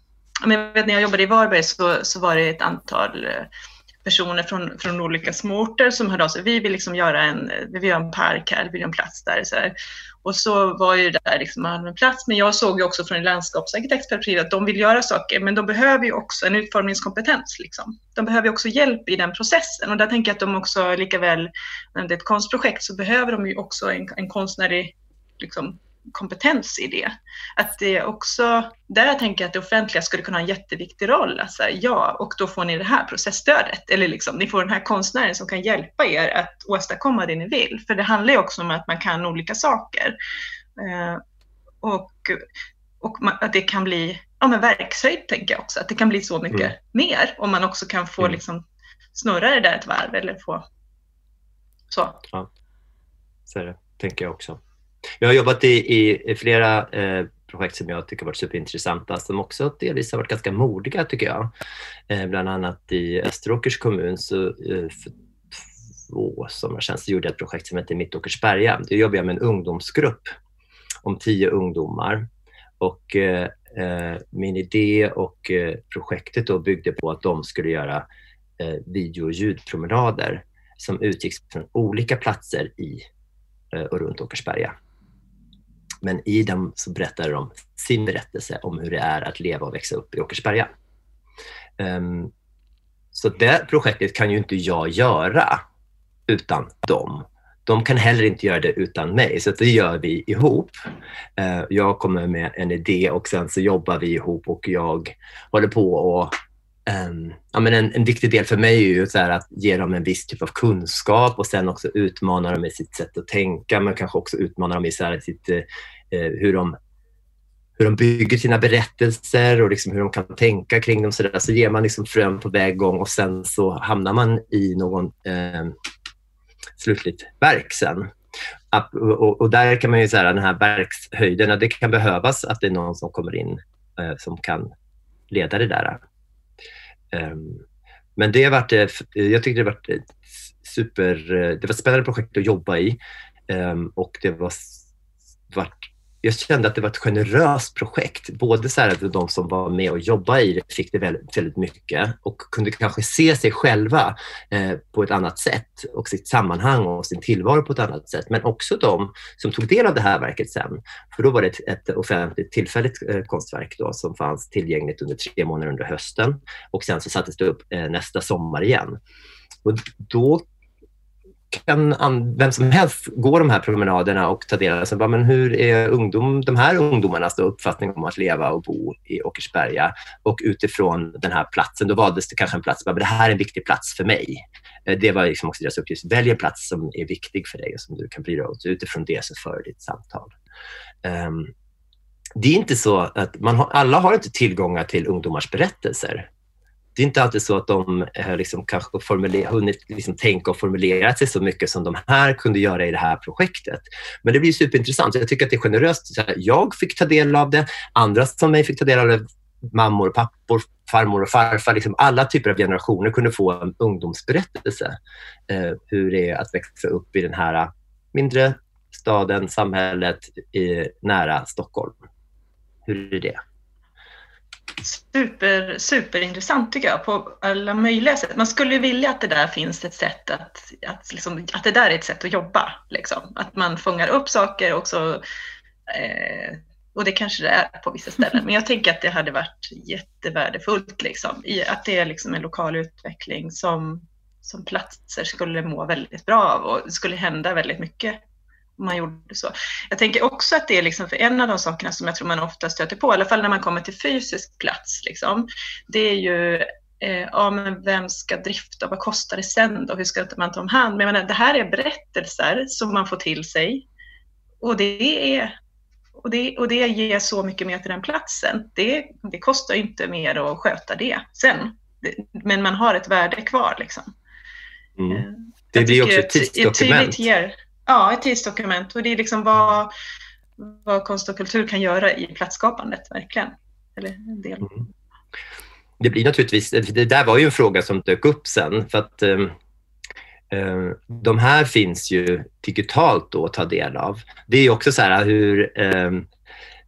[SPEAKER 2] jag vet när jag jobbade i Varberg så, så var det ett antal eh, personer från, från olika småorter som hörde av sig. Vi vill liksom göra en, vi vill göra en park här, vi vill göra en plats där. Så här. Och så var ju det där liksom en plats. Men jag såg ju också från en att de vill göra saker, men de behöver ju också en utformningskompetens. Liksom. De behöver ju också hjälp i den processen. Och där tänker jag att de också, lika väl när det är ett konstprojekt, så behöver de ju också en, en konstnärlig liksom, kompetens i det. Att det också, där tänker jag att det offentliga skulle kunna ha en jätteviktig roll. Alltså, ja, och då får ni det här processstödet. Eller liksom, ni får den här konstnären som kan hjälpa er att åstadkomma det ni vill. För det handlar ju också om att man kan olika saker. Eh, och och att det kan bli ja, men verkshöjd, tänker jag också. Att det kan bli så mycket mm. mer om man också kan få mm. liksom, snurra det där ett varv eller få så.
[SPEAKER 3] Ja, så är det. tänker jag också. Jag har jobbat i, i, i flera eh, projekt som jag tycker varit superintressanta som också delvis har varit ganska modiga tycker jag. Eh, bland annat i Österåkers kommun så eh, för två somrar sedan så gjorde jag ett projekt som heter Mittåkersberga. Då jobbade jag med en ungdomsgrupp om tio ungdomar och eh, eh min idé och eh, projektet då byggde på att de skulle göra eh, video och ljudpromenader som utgick från olika platser i eh, och runt Åkersberga. Men i dem så berättar de sin berättelse om hur det är att leva och växa upp i Åkersberga. Um, så det projektet kan ju inte jag göra utan dem. De kan heller inte göra det utan mig, så det gör vi ihop. Uh, jag kommer med en idé och sen så jobbar vi ihop och jag håller på och en, ja, men en, en, viktig del för mig är ju så att ge dem en viss typ av kunskap och sen också utmana dem i sitt sätt att tänka men kanske också utmana dem i så här sitt, eh, eh hur, de, hur de bygger sina berättelser och liksom hur de kan tänka kring dem. Så, där. så ger man liksom frön på väggång och sen så hamnar man i någon eh, slutligt verk sen. Och, och, där kan man ju säga den här verkshöjden, det kan behövas att det är någon som kommer in eh, som kan leda det där. Ehm, men det varit, eh, jag tyckte det var super, eh, det var ett spännande projekt att jobba i. Ehm, och det var, var jag kände att det var ett generöst projekt. Både så att de som var med och jobbade i det fick det väldigt, väldigt mycket och kunde kanske se sig själva eh, på ett annat sätt och sitt sammanhang och sin tillvaro på ett annat sätt. Men också de som tog del av det här verket sen. För då var det ett, ett offentligt tillfälligt eh, konstverk då, som fanns tillgängligt under tre månader under hösten och sen så sattes det upp eh, nästa sommar igen. Och då kan vem som helst gå de här promenaderna och ta del av det. Men hur är ungdom, de här ungdomarnas uppfattning om att leva och bo i Åkersberga? Och utifrån den här platsen, då valdes det kanske en plats, men det här är en viktig plats för mig. Eh, det var liksom också deras uppgift. Välj en plats som är viktig för dig och som du kan bry dig om. Utifrån det så för ditt samtal. Um, det är inte så att man har, alla har inte tillgångar till ungdomars berättelser det är inte alltid så att de eh, liksom kanske formulera, hunnit liksom tänka och formulera sig så mycket som de här kunde göra i det här projektet. Men det blir superintressant. Jag tycker att det är generöst. Jag fick ta del av det, andra som mig fick ta del av det, mammor, och pappor, farmor och farfar. Liksom alla typer av generationer kunde få en ungdomsberättelse. Eh, hur det är att växa upp i den här mindre staden, samhället i, nära Stockholm. Hur är det?
[SPEAKER 2] Super, superintressant tycker jag på alla möjliga sätt. Man skulle vilja att det där finns ett sätt att, att, liksom, att det där är ett sätt att jobba. Liksom. Att man fångar upp saker också. Eh, och det kanske det är på vissa ställen. Men jag tänker att det hade varit jättevärdefullt. Liksom, i att det är liksom en lokal utveckling som, som platser skulle må väldigt bra av och det skulle hända väldigt mycket man gjorde så. Jag tänker också att det är liksom för en av de sakerna som jag tror man ofta stöter på, i alla fall när man kommer till fysisk plats, liksom, det är ju eh, ja, men vem ska drifta, vad kostar det sen då, hur ska man ta om hand? Men menar, det här är berättelser som man får till sig och det är och det, och det ger så mycket mer till den platsen. Det, det kostar inte mer att sköta det sen. Men man har ett värde kvar. Liksom.
[SPEAKER 3] Mm. Eh, det blir också ett tidsdokument. Ger,
[SPEAKER 2] Ja, ett tidsdokument och det är liksom vad, vad konst och kultur kan göra i platsskapandet, verkligen. Eller en del. Mm.
[SPEAKER 3] Det blir naturligtvis, det där var ju en fråga som dök upp sen för att eh, eh de här finns ju digitalt då att ta del av. Det är också så här hur eh,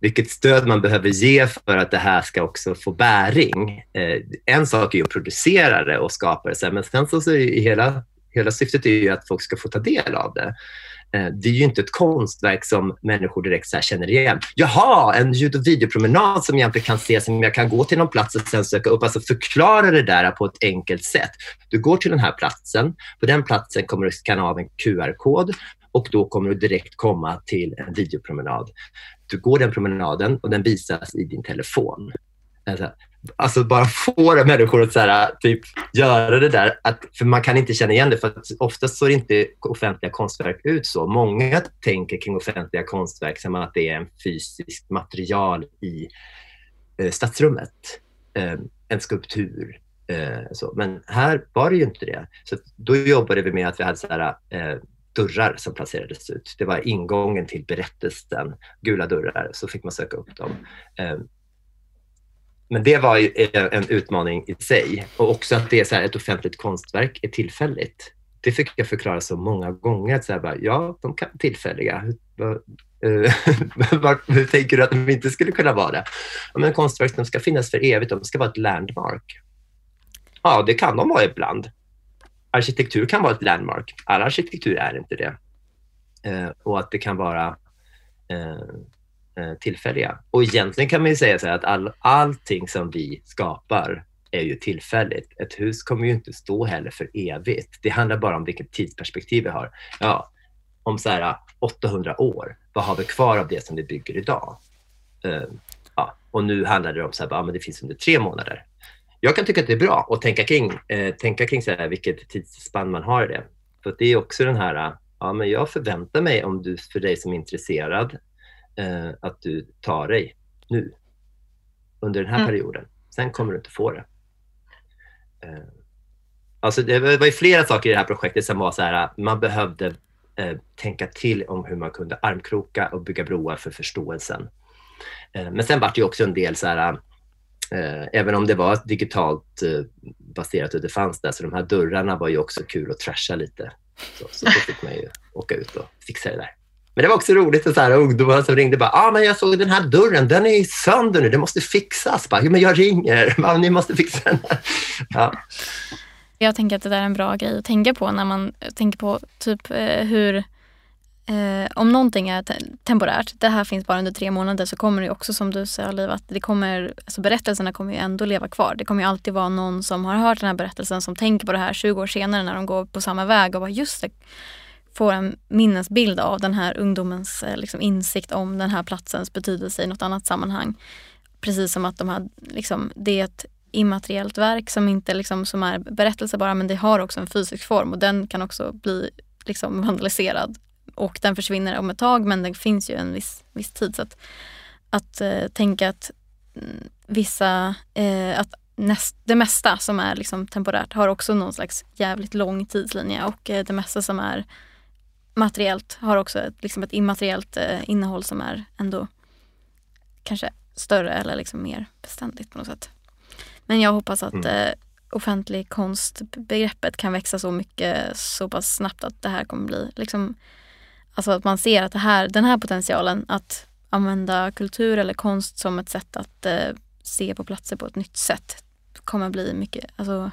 [SPEAKER 3] vilket stöd man behöver ge för att det här ska också få bäring. Eh, en sak är ju att producera det och skapa det, men sen så, så är hela, hela syftet är ju att folk ska få ta del av det. Eh, det är ju inte ett konstverk som människor direkt så känner igen. Jaha, en ljud och videopromenad som jag inte kan se, som jag kan gå till någon plats och sen söka upp. Alltså förklara det där på ett enkelt sätt. Du går till den här platsen. På den platsen kommer du skanna av en QR-kod och då kommer du direkt komma till en videopromenad. Du går den promenaden och den visas i din telefon. Alltså, alltså bara få människor att så här, typ, göra det där. Att, för man kan inte känna igen det, för att oftast ser inte offentliga konstverk ut så. Många tänker kring offentliga konstverk som att det är en fysisk material i eh, stadsrummet. Eh, en skulptur. Eh, så. Men här var det ju inte det. Så då jobbade vi med att vi hade så här, eh, dörrar som placerades ut. Det var ingången till berättelsen, gula dörrar, så fick man söka upp dem. Eh, men det var ju eh, en utmaning i sig och också att det är så här, ett offentligt konstverk är tillfälligt. Det fick jag förklara så många gånger. Att så här, bara, ja, de kan vara tillfälliga. Eh, *laughs* hur, tänker du att de inte skulle kunna vara det? Ja, men konstverk de ska finnas för evigt, de ska vara ett landmark. Ja, det kan de vara ibland. Arkitektur kan vara ett landmark. All arkitektur är inte det. Eh, och att det kan vara Eh, tillfälliga. Och egentligen kan man ju säga så att all, allting som vi skapar är ju tillfälligt. Ett hus kommer ju inte stå heller för evigt. Det handlar bara om vilket tidsperspektiv vi har. Ja, om så här eh, 800 år, vad har vi kvar av det som vi bygger idag? Uh, ja, och nu handlar det om så här, ja, men det finns under tre månader. Jag kan tycka att det är bra att tänka kring, eh, tänka kring så här, vilket tidsspann man har i det. För det är också den här, ja men jag förväntar mig om du, för dig som är intresserad, eh, att du tar dig nu, under den här mm. perioden. Sen kommer du inte få det. Eh, alltså det var ju flera saker i det här projektet som var så här, man behövde eh, tänka till om hur man kunde armkroka och bygga broar för förståelsen. Eh, men sen var det ju också en del så här, eh, även om det var digitalt eh, baserat och det fanns där, så de här dörrarna var ju också kul att trasha lite. Så, så fick man ju åka ut och fixa det där. Men det var också roligt att så här, ungdomar som ringde bara, ah, men jag såg den här dörren, den är sönder nu, den måste fixas. Bara, men jag ringer, *laughs* bara, ni måste fixa den. Här. *laughs* Ja.
[SPEAKER 1] Jag tänker att det där är en bra grej att tänka på när man tänker på typ eh, hur eh, om någonting är te temporärt, det här finns bara under tre månader så kommer det också som du sa Liv, att det kommer, alltså berättelserna kommer ju ändå leva kvar. Det kommer ju alltid vara någon som har hört den här berättelsen som tänker på det här 20 år senare när de går på samma väg och bara just det, får en minnesbild av den här ungdomens eh, liksom, insikt om den här platsens betydelse i något annat sammanhang. Precis som att de här, liksom, det är ett immateriellt verk som inte liksom, som är berättelse bara men det har också en fysisk form och den kan också bli liksom, vandaliserad. Och den försvinner om ett tag men det finns ju en viss, viss tid. Så att, att eh, tänka att mm, vissa, eh, att näst, det mesta som är liksom temporärt har också någon slags jävligt lång tidslinje och eh, det mesta som är materiellt har också ett, liksom ett immateriellt eh, innehåll som är ändå kanske större eller liksom mer beständigt på något sätt. Men jag hoppas att mm. eh, offentlig konstbegreppet kan växa så mycket så pass snabbt att det här kommer bli liksom Alltså att man ser att det här, den här potentialen att använda kultur eller konst som ett sätt att eh, se på platser på ett nytt sätt kommer bli mycket, alltså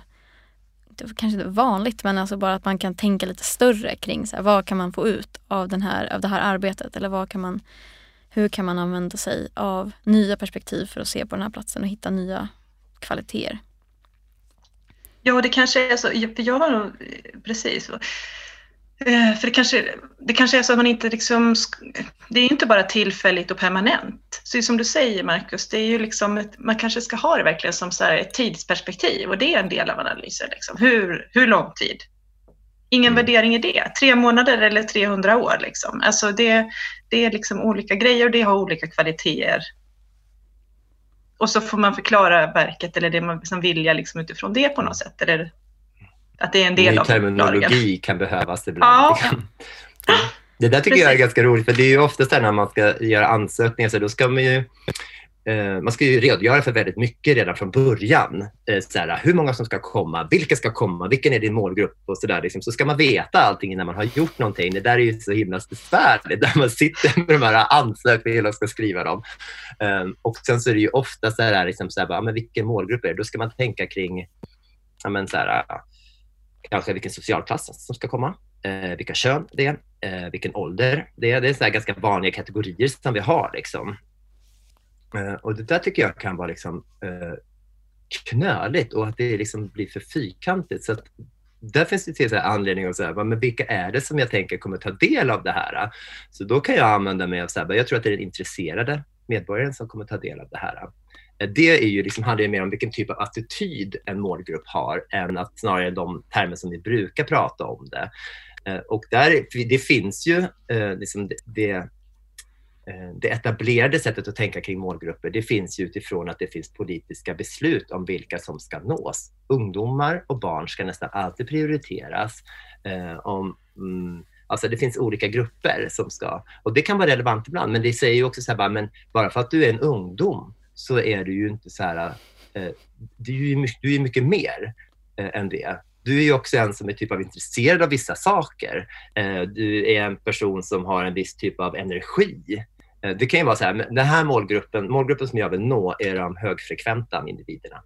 [SPEAKER 1] kanske inte vanligt men alltså bara att man kan tänka lite större kring så här, vad kan man få ut av, den här, av det här arbetet? Eller vad kan man, hur kan man använda sig av nya perspektiv för att se på den här platsen och hitta nya kvaliteter.
[SPEAKER 2] Ja, det kanske är så, för jag har nog eh, precis för det kanske, det kanske är så att man inte liksom, det är inte bara tillfälligt och permanent. Så som du säger Marcus, det är ju liksom ett, man kanske ska ha det verkligen som så ett tidsperspektiv och det är en del av analysen. Liksom. Hur, hur lång tid? Ingen mm. värdering i det. Tre månader eller 300 år. Liksom. Alltså det, det är liksom olika grejer och det har olika kvaliteter. Och så får man förklara verket eller det man liksom vilja liksom utifrån det på något sätt. Eller att det är en del Ny av
[SPEAKER 3] terminologi kan behövas ibland. Ja. Det där tycker Precis. jag är ganska roligt, för det är ju ofta så när man ska göra ansökningar, så då ska man ju eh, man ska ju redogöra för väldigt mycket redan från början. Eh, så här, hur många som ska komma, vilka ska komma, vilken är din målgrupp och så där. Liksom. Så ska man veta allting innan man har gjort någonting. Det där är ju så himla besvärligt där man sitter med de här ansökningarna och ska skriva dem. Um, och sen så är det ju ofta så här, liksom, så här men vilken målgrupp är det? Då ska man tänka kring ja, men så här, kanske vilken socialklass som ska komma, eh, vilka kön det är, eh, vilken ålder det är. Det är så ganska vanliga kategorier som vi har. Liksom. Eh, och det där tycker jag kan vara liksom, eh, knöligt och att det liksom blir för fyrkantigt. Så att, där finns det till så anledning att säga, men vilka är det som jag tänker kommer ta del av det här? Så då kan jag använda mig av, så här, jag tror att det är den intresserade medborgaren som kommer ta del av det här. Det är ju liksom, handlar ju mer om vilken typ av attityd en målgrupp har än att snarare de termer som vi brukar prata om det. Eh, och där, det finns ju eh, liksom det, eh, det etablerade sättet att tänka kring målgrupper, det finns ju utifrån att det finns politiska beslut om vilka som ska nås. Ungdomar och barn ska nästan alltid prioriteras. Om, mm, Alltså det finns olika grupper som ska, och det kan vara relevant ibland, men det säger ju också så här, bara, men bara för att du är en ungdom så är du ju inte så här, eh, du är ju mycket, du är mycket mer eh, än det. Du är ju också en som är typ av intresserad av vissa saker. Eh, du är en person som har en viss typ av energi. Eh, det kan ju vara så här, den här målgruppen, målgruppen som jag vill nå är de högfrekventa individerna.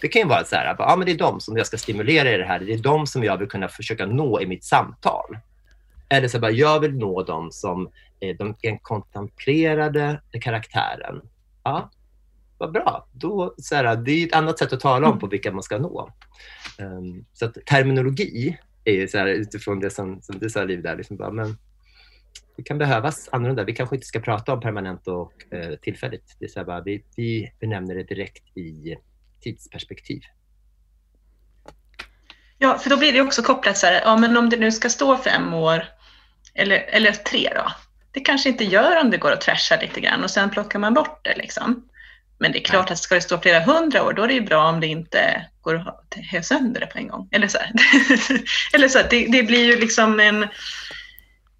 [SPEAKER 3] Det kan ju vara så här, ja, men det är de som jag ska stimulera i det här. Det är de som jag vill kunna försöka nå i mitt samtal. Eller så bara, jag vill nå dem som är den kontemplerade karaktären. Ja, vad bra. Då, så här, det är ett annat sätt att tala om på vilka man ska nå. Um, så att terminologi är så här, utifrån det som, som du sa Liv, där, liksom bara, men det kan behövas annorlunda. Vi kanske inte ska prata om permanent och eh, tillfälligt. Det är så här bara, vi, vi benämner det direkt i tidsperspektiv.
[SPEAKER 2] Ja, för då blir det också kopplat så här, ja men om det nu ska stå fem år eller, eller tre då. Det kanske inte gör om det går att trasha lite grann och sen plockar man bort det liksom. Men det är klart att ska det stå flera hundra år, då är det ju bra om det inte går att ha sönder det på en gång. Eller så, *laughs* Eller så det, det, blir ju liksom en...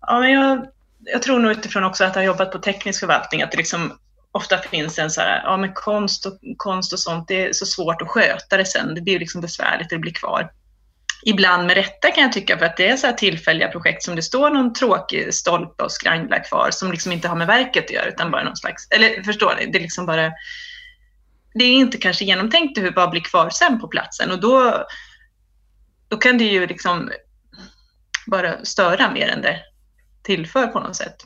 [SPEAKER 2] Ja, men jag, jag tror nog utifrån också att ha jobbat på teknisk förvaltning, att det liksom ofta finns en så här, ja men konst och, konst och sånt, det är så svårt att sköta det sen. Det blir liksom besvärligt, det blir kvar. Ibland med rätta kan jag tycka, för att det är så här tillfälliga projekt som det står någon tråkig stolpe och skranglar kvar som liksom inte har med verket att göra, utan bara någon slags, eller förstår ni, det är liksom bara det är inte kanske genomtänkt hur vad blir kvar sen på platsen och då, då kan det ju liksom bara störa mer än det tillför på något sätt.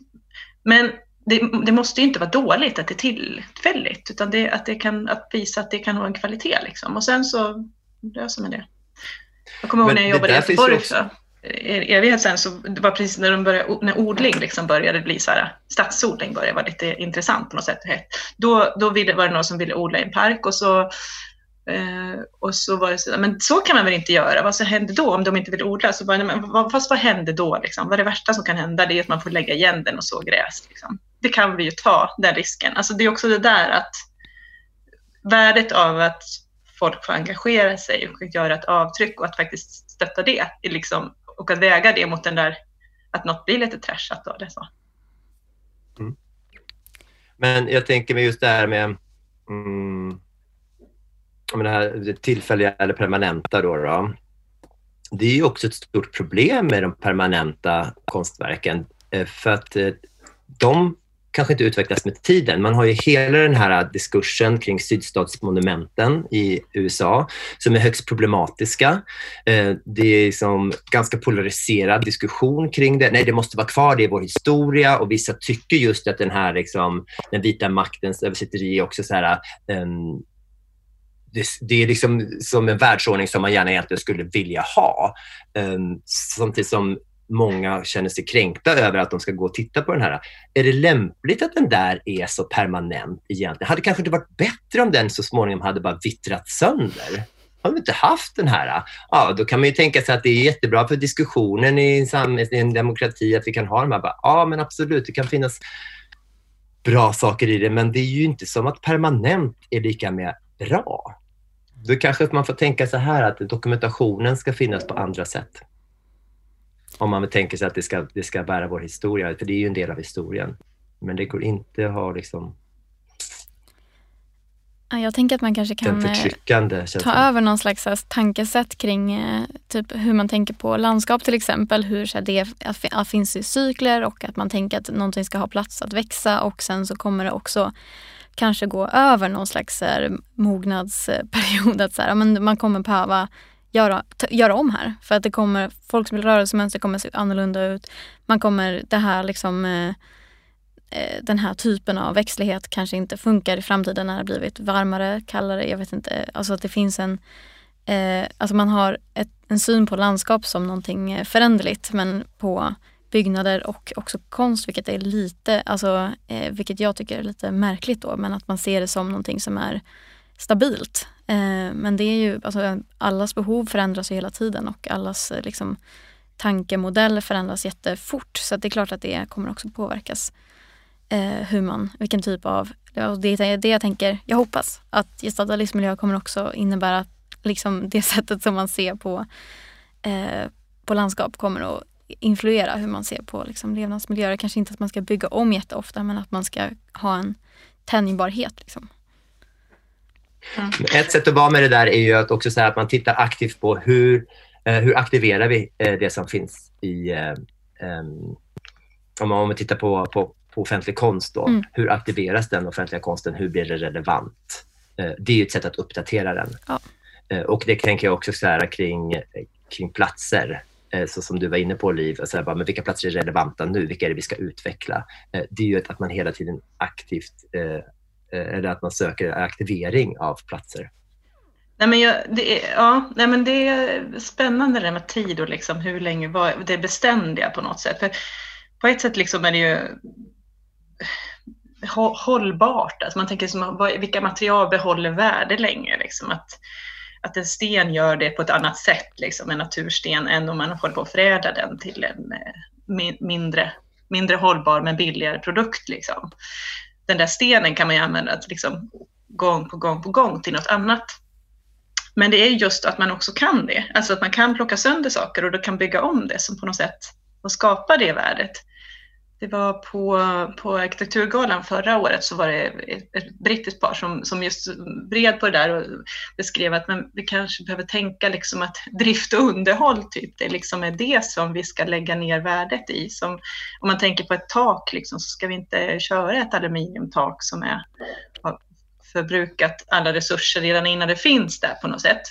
[SPEAKER 2] Men det, det måste ju inte vara dåligt att det är tillfälligt, utan det, att det kan att visa att det kan ha en kvalitet. Liksom. Och sen så löser man det. Jag kommer ihåg när jag jobbade i Göteborg också evighet sen så det var precis när, de började, när odling liksom började bli så här, stadsodling började vara lite intressant på något sätt. Då, då ville, var det någon som ville odla i en park och så, eh, och så var det så men så kan man väl inte göra, vad så händer då om de inte vill odla? Så bara, men, vad, fast vad händer då? Liksom? Vad är det värsta som kan hända? Det är att man får lägga igen den och så gräs. Liksom. Det kan vi ju ta, den risken. Alltså det är också det där att värdet av att folk får engagera sig och göra ett avtryck och att faktiskt stötta det liksom och att väga det mot den där att något blir lite trashat av Det så. Mm.
[SPEAKER 3] Men jag tänker mig just det här med mm, det här tillfälliga eller permanenta. Då, då. Det är ju också ett stort problem med de permanenta konstverken eh, för att eh, de kanske inte utvecklas med tiden. Man har ju hela den här diskursen kring sydstatsmonumenten i USA som är högst problematiska. Eh, det är liksom ganska polariserad diskussion kring det. Nej, det måste vara kvar, det är vår historia och vissa tycker just att den här liksom, den vita maktens översitteri också så här um, det, det, är liksom som en världsordning som man gärna egentligen skulle vilja ha. Um, samtidigt som många känner sig kränkta över att de ska gå och titta på den här. Är det lämpligt att den där är så permanent egentligen? Hade det kanske inte varit bättre om den så småningom hade bara vittrat sönder? Har vi inte haft den här? Ja, då kan man ju tänka sig att det är jättebra för diskussionen i en, samhälls, i en demokrati att vi kan ha de här. Ja, men absolut, det kan finnas bra saker i det, men det är ju inte som att permanent är lika med bra. Då kanske man får tänka så här att dokumentationen ska finnas på andra sätt. Om man tänker sig att det ska, det ska bära vår historia, för det är ju en del av historien. Men det går inte att ha liksom
[SPEAKER 1] jag tänker att man kanske kan eh, ta över någon slags tankesätt kring eh, typ hur man tänker på landskap till exempel. Hur så det finns i cykler och att man tänker att någonting ska ha plats att växa och sen så kommer det också kanske gå över någon slags mognadsperiod. *laughs* Att så här, men man kommer behöva göra, göra om här. För att det kommer, folks rörelsemönster kommer se annorlunda ut. Man kommer, det här liksom eh, eh, den här typen av växtlighet kanske inte funkar i framtiden när det blivit varmare, kallare, jag vet inte. Alltså att det finns en eh, Alltså man har ett, en syn på landskap som någonting eh, föränderligt men på byggnader och också konst, vilket är lite, alltså, eh, vilket jag tycker är lite märkligt då, men att man ser det som någonting som är stabilt. Eh, men det är ju, alltså, allas behov förändras ju hela tiden och allas eh, liksom, tankemodell förändras jättefort. Så det är klart att det kommer också påverkas. Eh, hur man, vilken typ av, det alltså, är det jag tänker, jag hoppas att gestaltad livsmiljö kommer också innebära liksom *laughs* det sättet som man ser på, eh, på landskap kommer att influera hur man ser på liksom, levnadsmiljöer. Kanske inte att man ska bygga om jätteofta men att man ska ha en tänjbarhet. Liksom.
[SPEAKER 3] Mm. Ett sätt att vara med det där är ju att också säga att man tittar aktivt på hur, eh, hur aktiverar vi eh, det som finns i um, om man tittar på, på, på offentlig konst, då, mm. hur aktiveras den offentliga konsten? Hur blir det relevant? Det är ett sätt att uppdatera den. Ja. Och det tänker jag också så här, kring, kring platser. Så som du var inne på Liv, så här, bara, men vilka platser är relevanta nu? Vilka är det vi ska utveckla? Det är ju att man hela tiden aktivt, Eh, eller att man söker aktivering av platser.
[SPEAKER 2] Nej, men jag, det, är, ja, nej, men det är spännande det med tid och liksom hur länge var, det beständiga på något sätt. För på ett sätt liksom är det ju hållbart. Alltså man tänker som, vilka material behåller värde länge? Liksom att, att en sten gör det på ett annat sätt, liksom, en natursten, än om man håller på att förädla den till en eh, mindre, mindre hållbar men billigare produkt. Liksom. Den där stenen kan man ju använda liksom, gång på gång på gång till något annat. Men det är just att man också kan det, alltså att man kan plocka sönder saker och då kan bygga om det som på något sätt och skapa det värdet. Det var på, på arkitekturgalan förra året så var det ett, brittiskt par som, som just bred på det där och beskrev att men vi kanske behöver tänka liksom att drift och underhåll typ, det liksom är det som vi ska lägga ner värdet i. Som, om man tänker på ett tak liksom, så ska vi inte köra ett aluminiumtak som är förbrukat alla resurser redan innan det finns där på något sätt.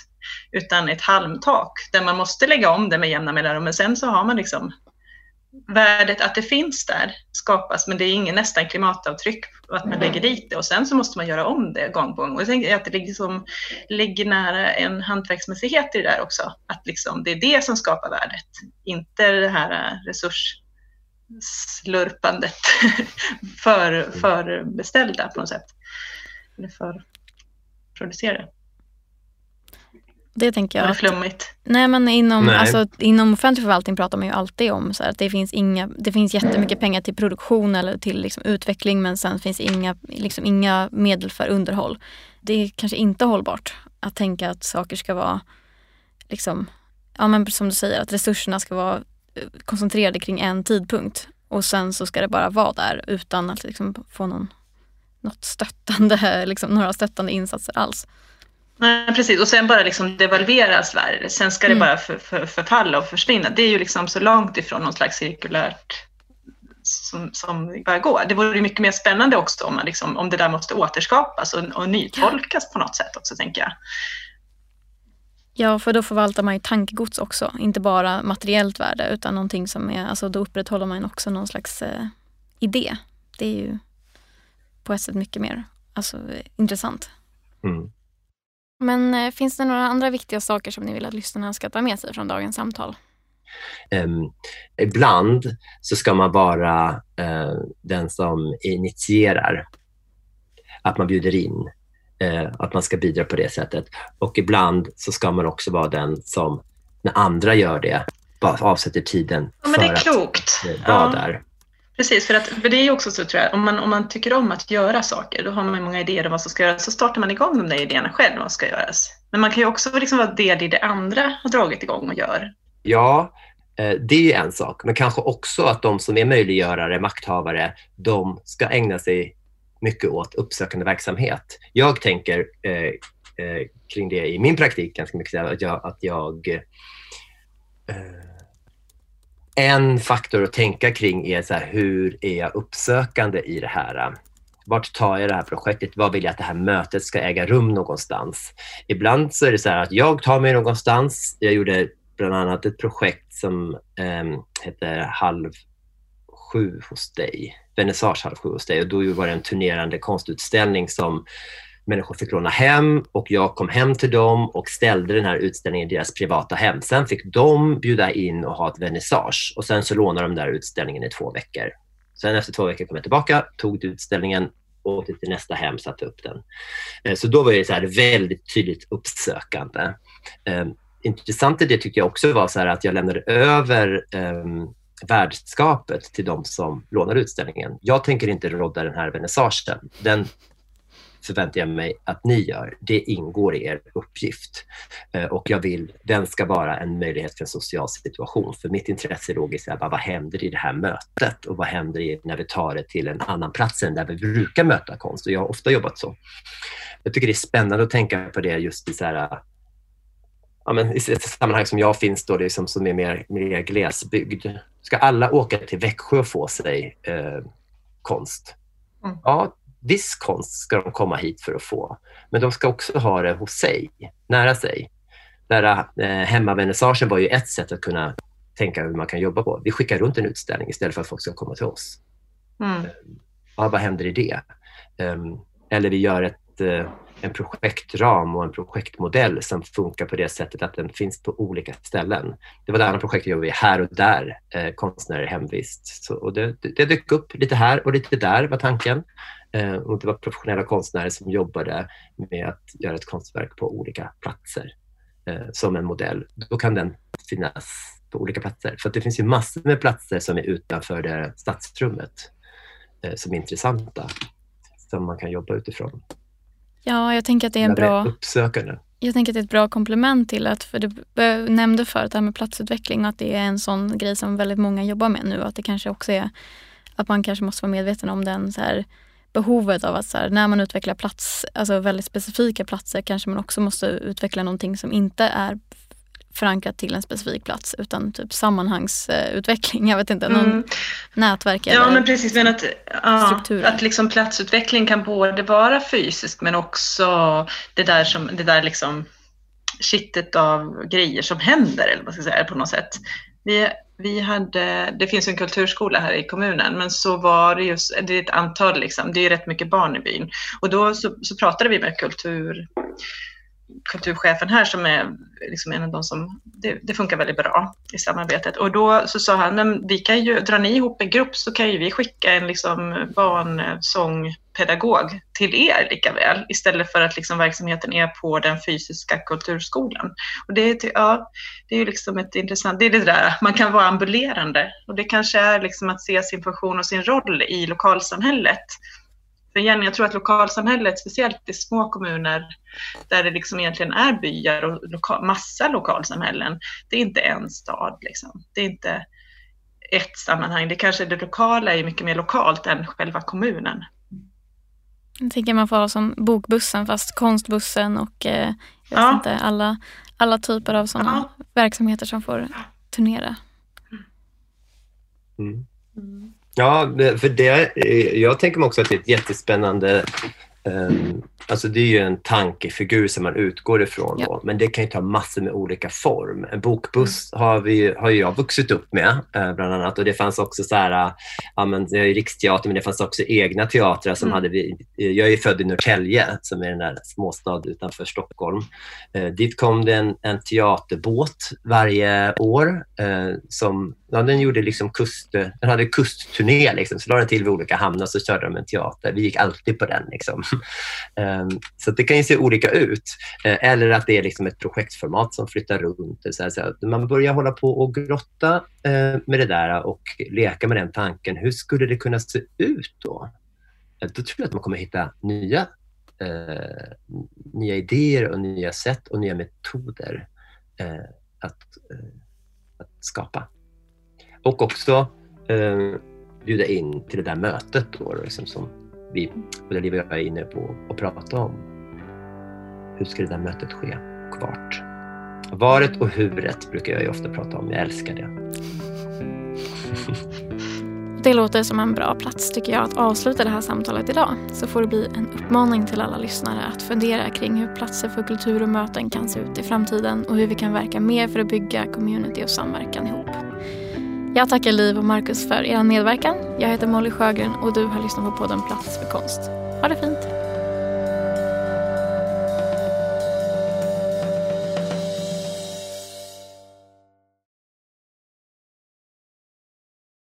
[SPEAKER 2] Utan ett halmtak där man måste lägga om det med jämna mellanrum. Men sen så har man liksom värdet att det finns där skapas, men det är ingen nästan klimatavtryck att man lägger dit det och sen så måste man göra om det gång på gång. Och jag tänker att det liksom ligger nära en hantverksmässighet i det där också, att liksom det är det som skapar värdet, inte det här äh, resursslurpandet *laughs* för, för beställda på något sätt eller för producerade.
[SPEAKER 1] Det tänker jag.
[SPEAKER 2] Var det flummigt?
[SPEAKER 1] Nej men inom, nej. Alltså, inom offentlig förvaltning pratar man ju alltid om så här, att det finns, inga, det finns jättemycket pengar till produktion eller till liksom, utveckling men sen finns inga, liksom, inga medel för underhåll. Det är kanske inte hållbart att tänka att saker ska vara, liksom, ja men som du säger, att resurserna ska vara eh, koncentrerade kring en tidpunkt och sen så ska det bara vara där utan att liksom, få någon något stöttande, *laughs* liksom, några stöttande insatser alls.
[SPEAKER 2] Nej, precis, och sen bara liksom devalveras värde. Sen ska det mm. bara för, för, förfalla och försvinna. Det är ju liksom så långt ifrån något slags cirkulärt som, som bara går. Det vore mycket mer spännande också om, man liksom, om det där måste återskapas och, och nytolkas ja. på något sätt också, tänker jag.
[SPEAKER 1] Ja, för då förvaltar man ju tankegods också, inte bara materiellt värde utan någonting som är, alltså då upprätthåller man också någon slags eh, idé. Det är ju på ett sätt mycket mer alltså, intressant. Mm. Men eh, finns det några andra viktiga saker som ni vill att lyssnarna ska ta med sig från dagens samtal?
[SPEAKER 3] Um, ibland så ska man vara uh, den som initierar. Att man bjuder in. Uh, att man ska bidra på det sättet. Och ibland så ska man också vara den som, när andra gör det, bara avsätter tiden
[SPEAKER 2] ja, för att
[SPEAKER 3] vara ja. där.
[SPEAKER 2] Precis, för, att, för det är också så tror jag, om man, om man tycker om att göra saker, då har man många idéer om vad som ska göras, så startar man igång de där idéerna själv, vad som ska göras. Men man kan ju också liksom vara del i det andra har dragit igång och gör.
[SPEAKER 3] Ja, eh, det är en sak, men kanske också att de som är möjliggörare, makthavare, de ska ägna sig mycket åt uppsökande verksamhet. Jag tänker eh, eh, kring det i min praktik ganska mycket, att jag, att jag eh, en faktor att tänka kring är så här, hur är jag uppsökande i det här? Vart tar jag det här projektet? Var vill jag att det här mötet ska äga rum någonstans? Ibland så är det så här att jag tar mig någonstans. Jag gjorde bland annat ett projekt som eh, heter Halv sju hos dig, Vernissage Halv sju hos dig och då var det en turnerande konstutställning som människor fick låna hem och jag kom hem till dem och ställde den här utställningen i deras privata hem. Sen fick de bjuda in och ha ett vernissage och sen så lånade de den där utställningen i två veckor. Sen efter två veckor kom jag tillbaka, tog utställningen, åkte till nästa hem, satte upp den. Eh, så då var det så här väldigt tydligt uppsökande. Eh, intressant i det tyckte jag också var så att jag lämnade över ehm, värdskapet till de som lånar utställningen. Jag tänker inte rodda den här vernissagen. Den förväntar jag mig att ni gör. Det ingår i er uppgift. Eh, och jag vill, den ska vara en möjlighet för en social situation. För mitt intresse är logiskt, vad händer i det här mötet och vad händer när vi tar det till en annan plats än där vi brukar möta konst. Och jag har ofta jobbat så. Jag tycker det är spännande att tänka på det just i så här, ja, men i ett sammanhang som jag finns då, liksom, som är mer, mer glesbygd. Ska alla åka till Växjö och få sig eh, konst? Mm. Ja, viss konst ska de komma hit för att få. Men de ska också ha det hos sig, nära sig. Där, eh, hemmavernissagen var ju ett sätt att kunna tänka hur man kan jobba på. Vi skickar runt en utställning istället för att folk ska komma till oss. Mm. Ja, vad händer i det? Um, eller vi gör ett, uh, en projektram och en projektmodell som funkar på det sättet att den finns på olika ställen. Det var det andra projektet jag jobbade här och där, eh, konstnärer hemvist. Så, och det, det, det dök upp lite här och lite där var tanken. Eh, och det var professionella konstnärer som jobbade med att göra ett konstverk på olika platser eh, som en modell. Då kan den finnas på olika platser. För det finns ju massor med platser som är utanför det stadsrummet eh, som är intressanta, som man kan jobba utifrån.
[SPEAKER 1] Ja, jag tänker att det är en bra...
[SPEAKER 3] Uppsökande.
[SPEAKER 1] Jag tänker att det är ett bra komplement till att, för du nämnde förut det här med platsutveckling och att det är en sån grej som väldigt många jobbar med nu. Att det kanske också är att man kanske måste vara medveten om den så här, behovet av att så här, när man utvecklar plats, alltså väldigt specifika platser kanske man också måste utveckla någonting som inte är förankrat till en specifik plats utan typ sammanhangsutveckling. Jag vet inte, någon mm. nätverk
[SPEAKER 2] eller Ja men precis, men att, ja, att liksom platsutveckling kan både vara fysisk men också det där, som, det där liksom kittet av grejer som händer eller vad ska jag säga på något sätt. Vi, vi hade, det finns en kulturskola här i kommunen, men så var det just, det är ett antal, liksom, det är rätt mycket barn i byn. Och då så, så pratade vi med kultur, kulturchefen här som är liksom en av de som, det, det, funkar väldigt bra i samarbetet. Och då så sa han, men vi kan ju, drar ni ihop en grupp så kan ju vi skicka en liksom barnsångpedagog till er lika väl istället för att liksom verksamheten är på den fysiska kulturskolan. Och det, är, ja, det är ju liksom ett intressant, det är det där, man kan vara ambulerande och det kanske är liksom att se sin funktion och sin roll i lokalsamhället för igen, jag tror att lokalsamhället, speciellt i små kommuner där det liksom egentligen är byar och loka massa lokalsamhällen, det är inte en stad. Liksom. Det är inte ett sammanhang. Det kanske det lokala är mycket mer lokalt än själva kommunen.
[SPEAKER 1] Jag tänker man får ha som bokbussen fast konstbussen och eh, jag ja. inte, alla, alla typer av sådana ja. verksamheter som får turnera.
[SPEAKER 3] Mm. Mm. Ja, för det, eh, jag tänker mig också att det är ett jättespännande Um, alltså det är ju en tankefigur som man utgår ifrån. Ja. Då, men det kan ju ta massor med olika form. En bokbuss mm. har, vi, har jag vuxit upp med uh, bland annat. Och det fanns också så här, ja, men, jag är riksteater men det fanns också egna teatrar som mm. hade vi, Jag är född i Norrtälje som är en där småstad utanför Stockholm. Uh, dit kom det en, en teaterbåt varje år som ja, den gjorde liksom kust, den hade kustturné, liksom, så la den till vid olika hamnar så körde de en teater. Vi gick alltid på den. Liksom. Um, *laughs* Ehm, så det kan ju se olika ut. Eh, eller att det är liksom ett projektformat som flyttar runt. Så så. Man börjar hålla på och grotta eh, med det där och leka med den tanken. Hur skulle det kunna se ut då? Då tror jag att man kommer hitta nya, eh, nya idéer och nya sätt och nya metoder att, att skapa. Och också bjuda in till det där mötet då, liksom, som vi, det Liv och jag är inne på att prata om. Hur ska det där mötet ske och vart? Varet och huret brukar jag ju ofta prata om. Jag älskar det. *laughs*
[SPEAKER 1] Det låter som en bra plats tycker jag att avsluta det här samtalet idag. Så får det bli en uppmaning till alla lyssnare att fundera kring hur platser för kultur och möten kan se ut i framtiden och hur vi kan verka mer för att bygga community och samverkan ihop. Jag tackar Liv och Marcus för er medverkan. Jag heter Molly Sjögren och du har lyssnat på podden Plats för konst. Ha det fint!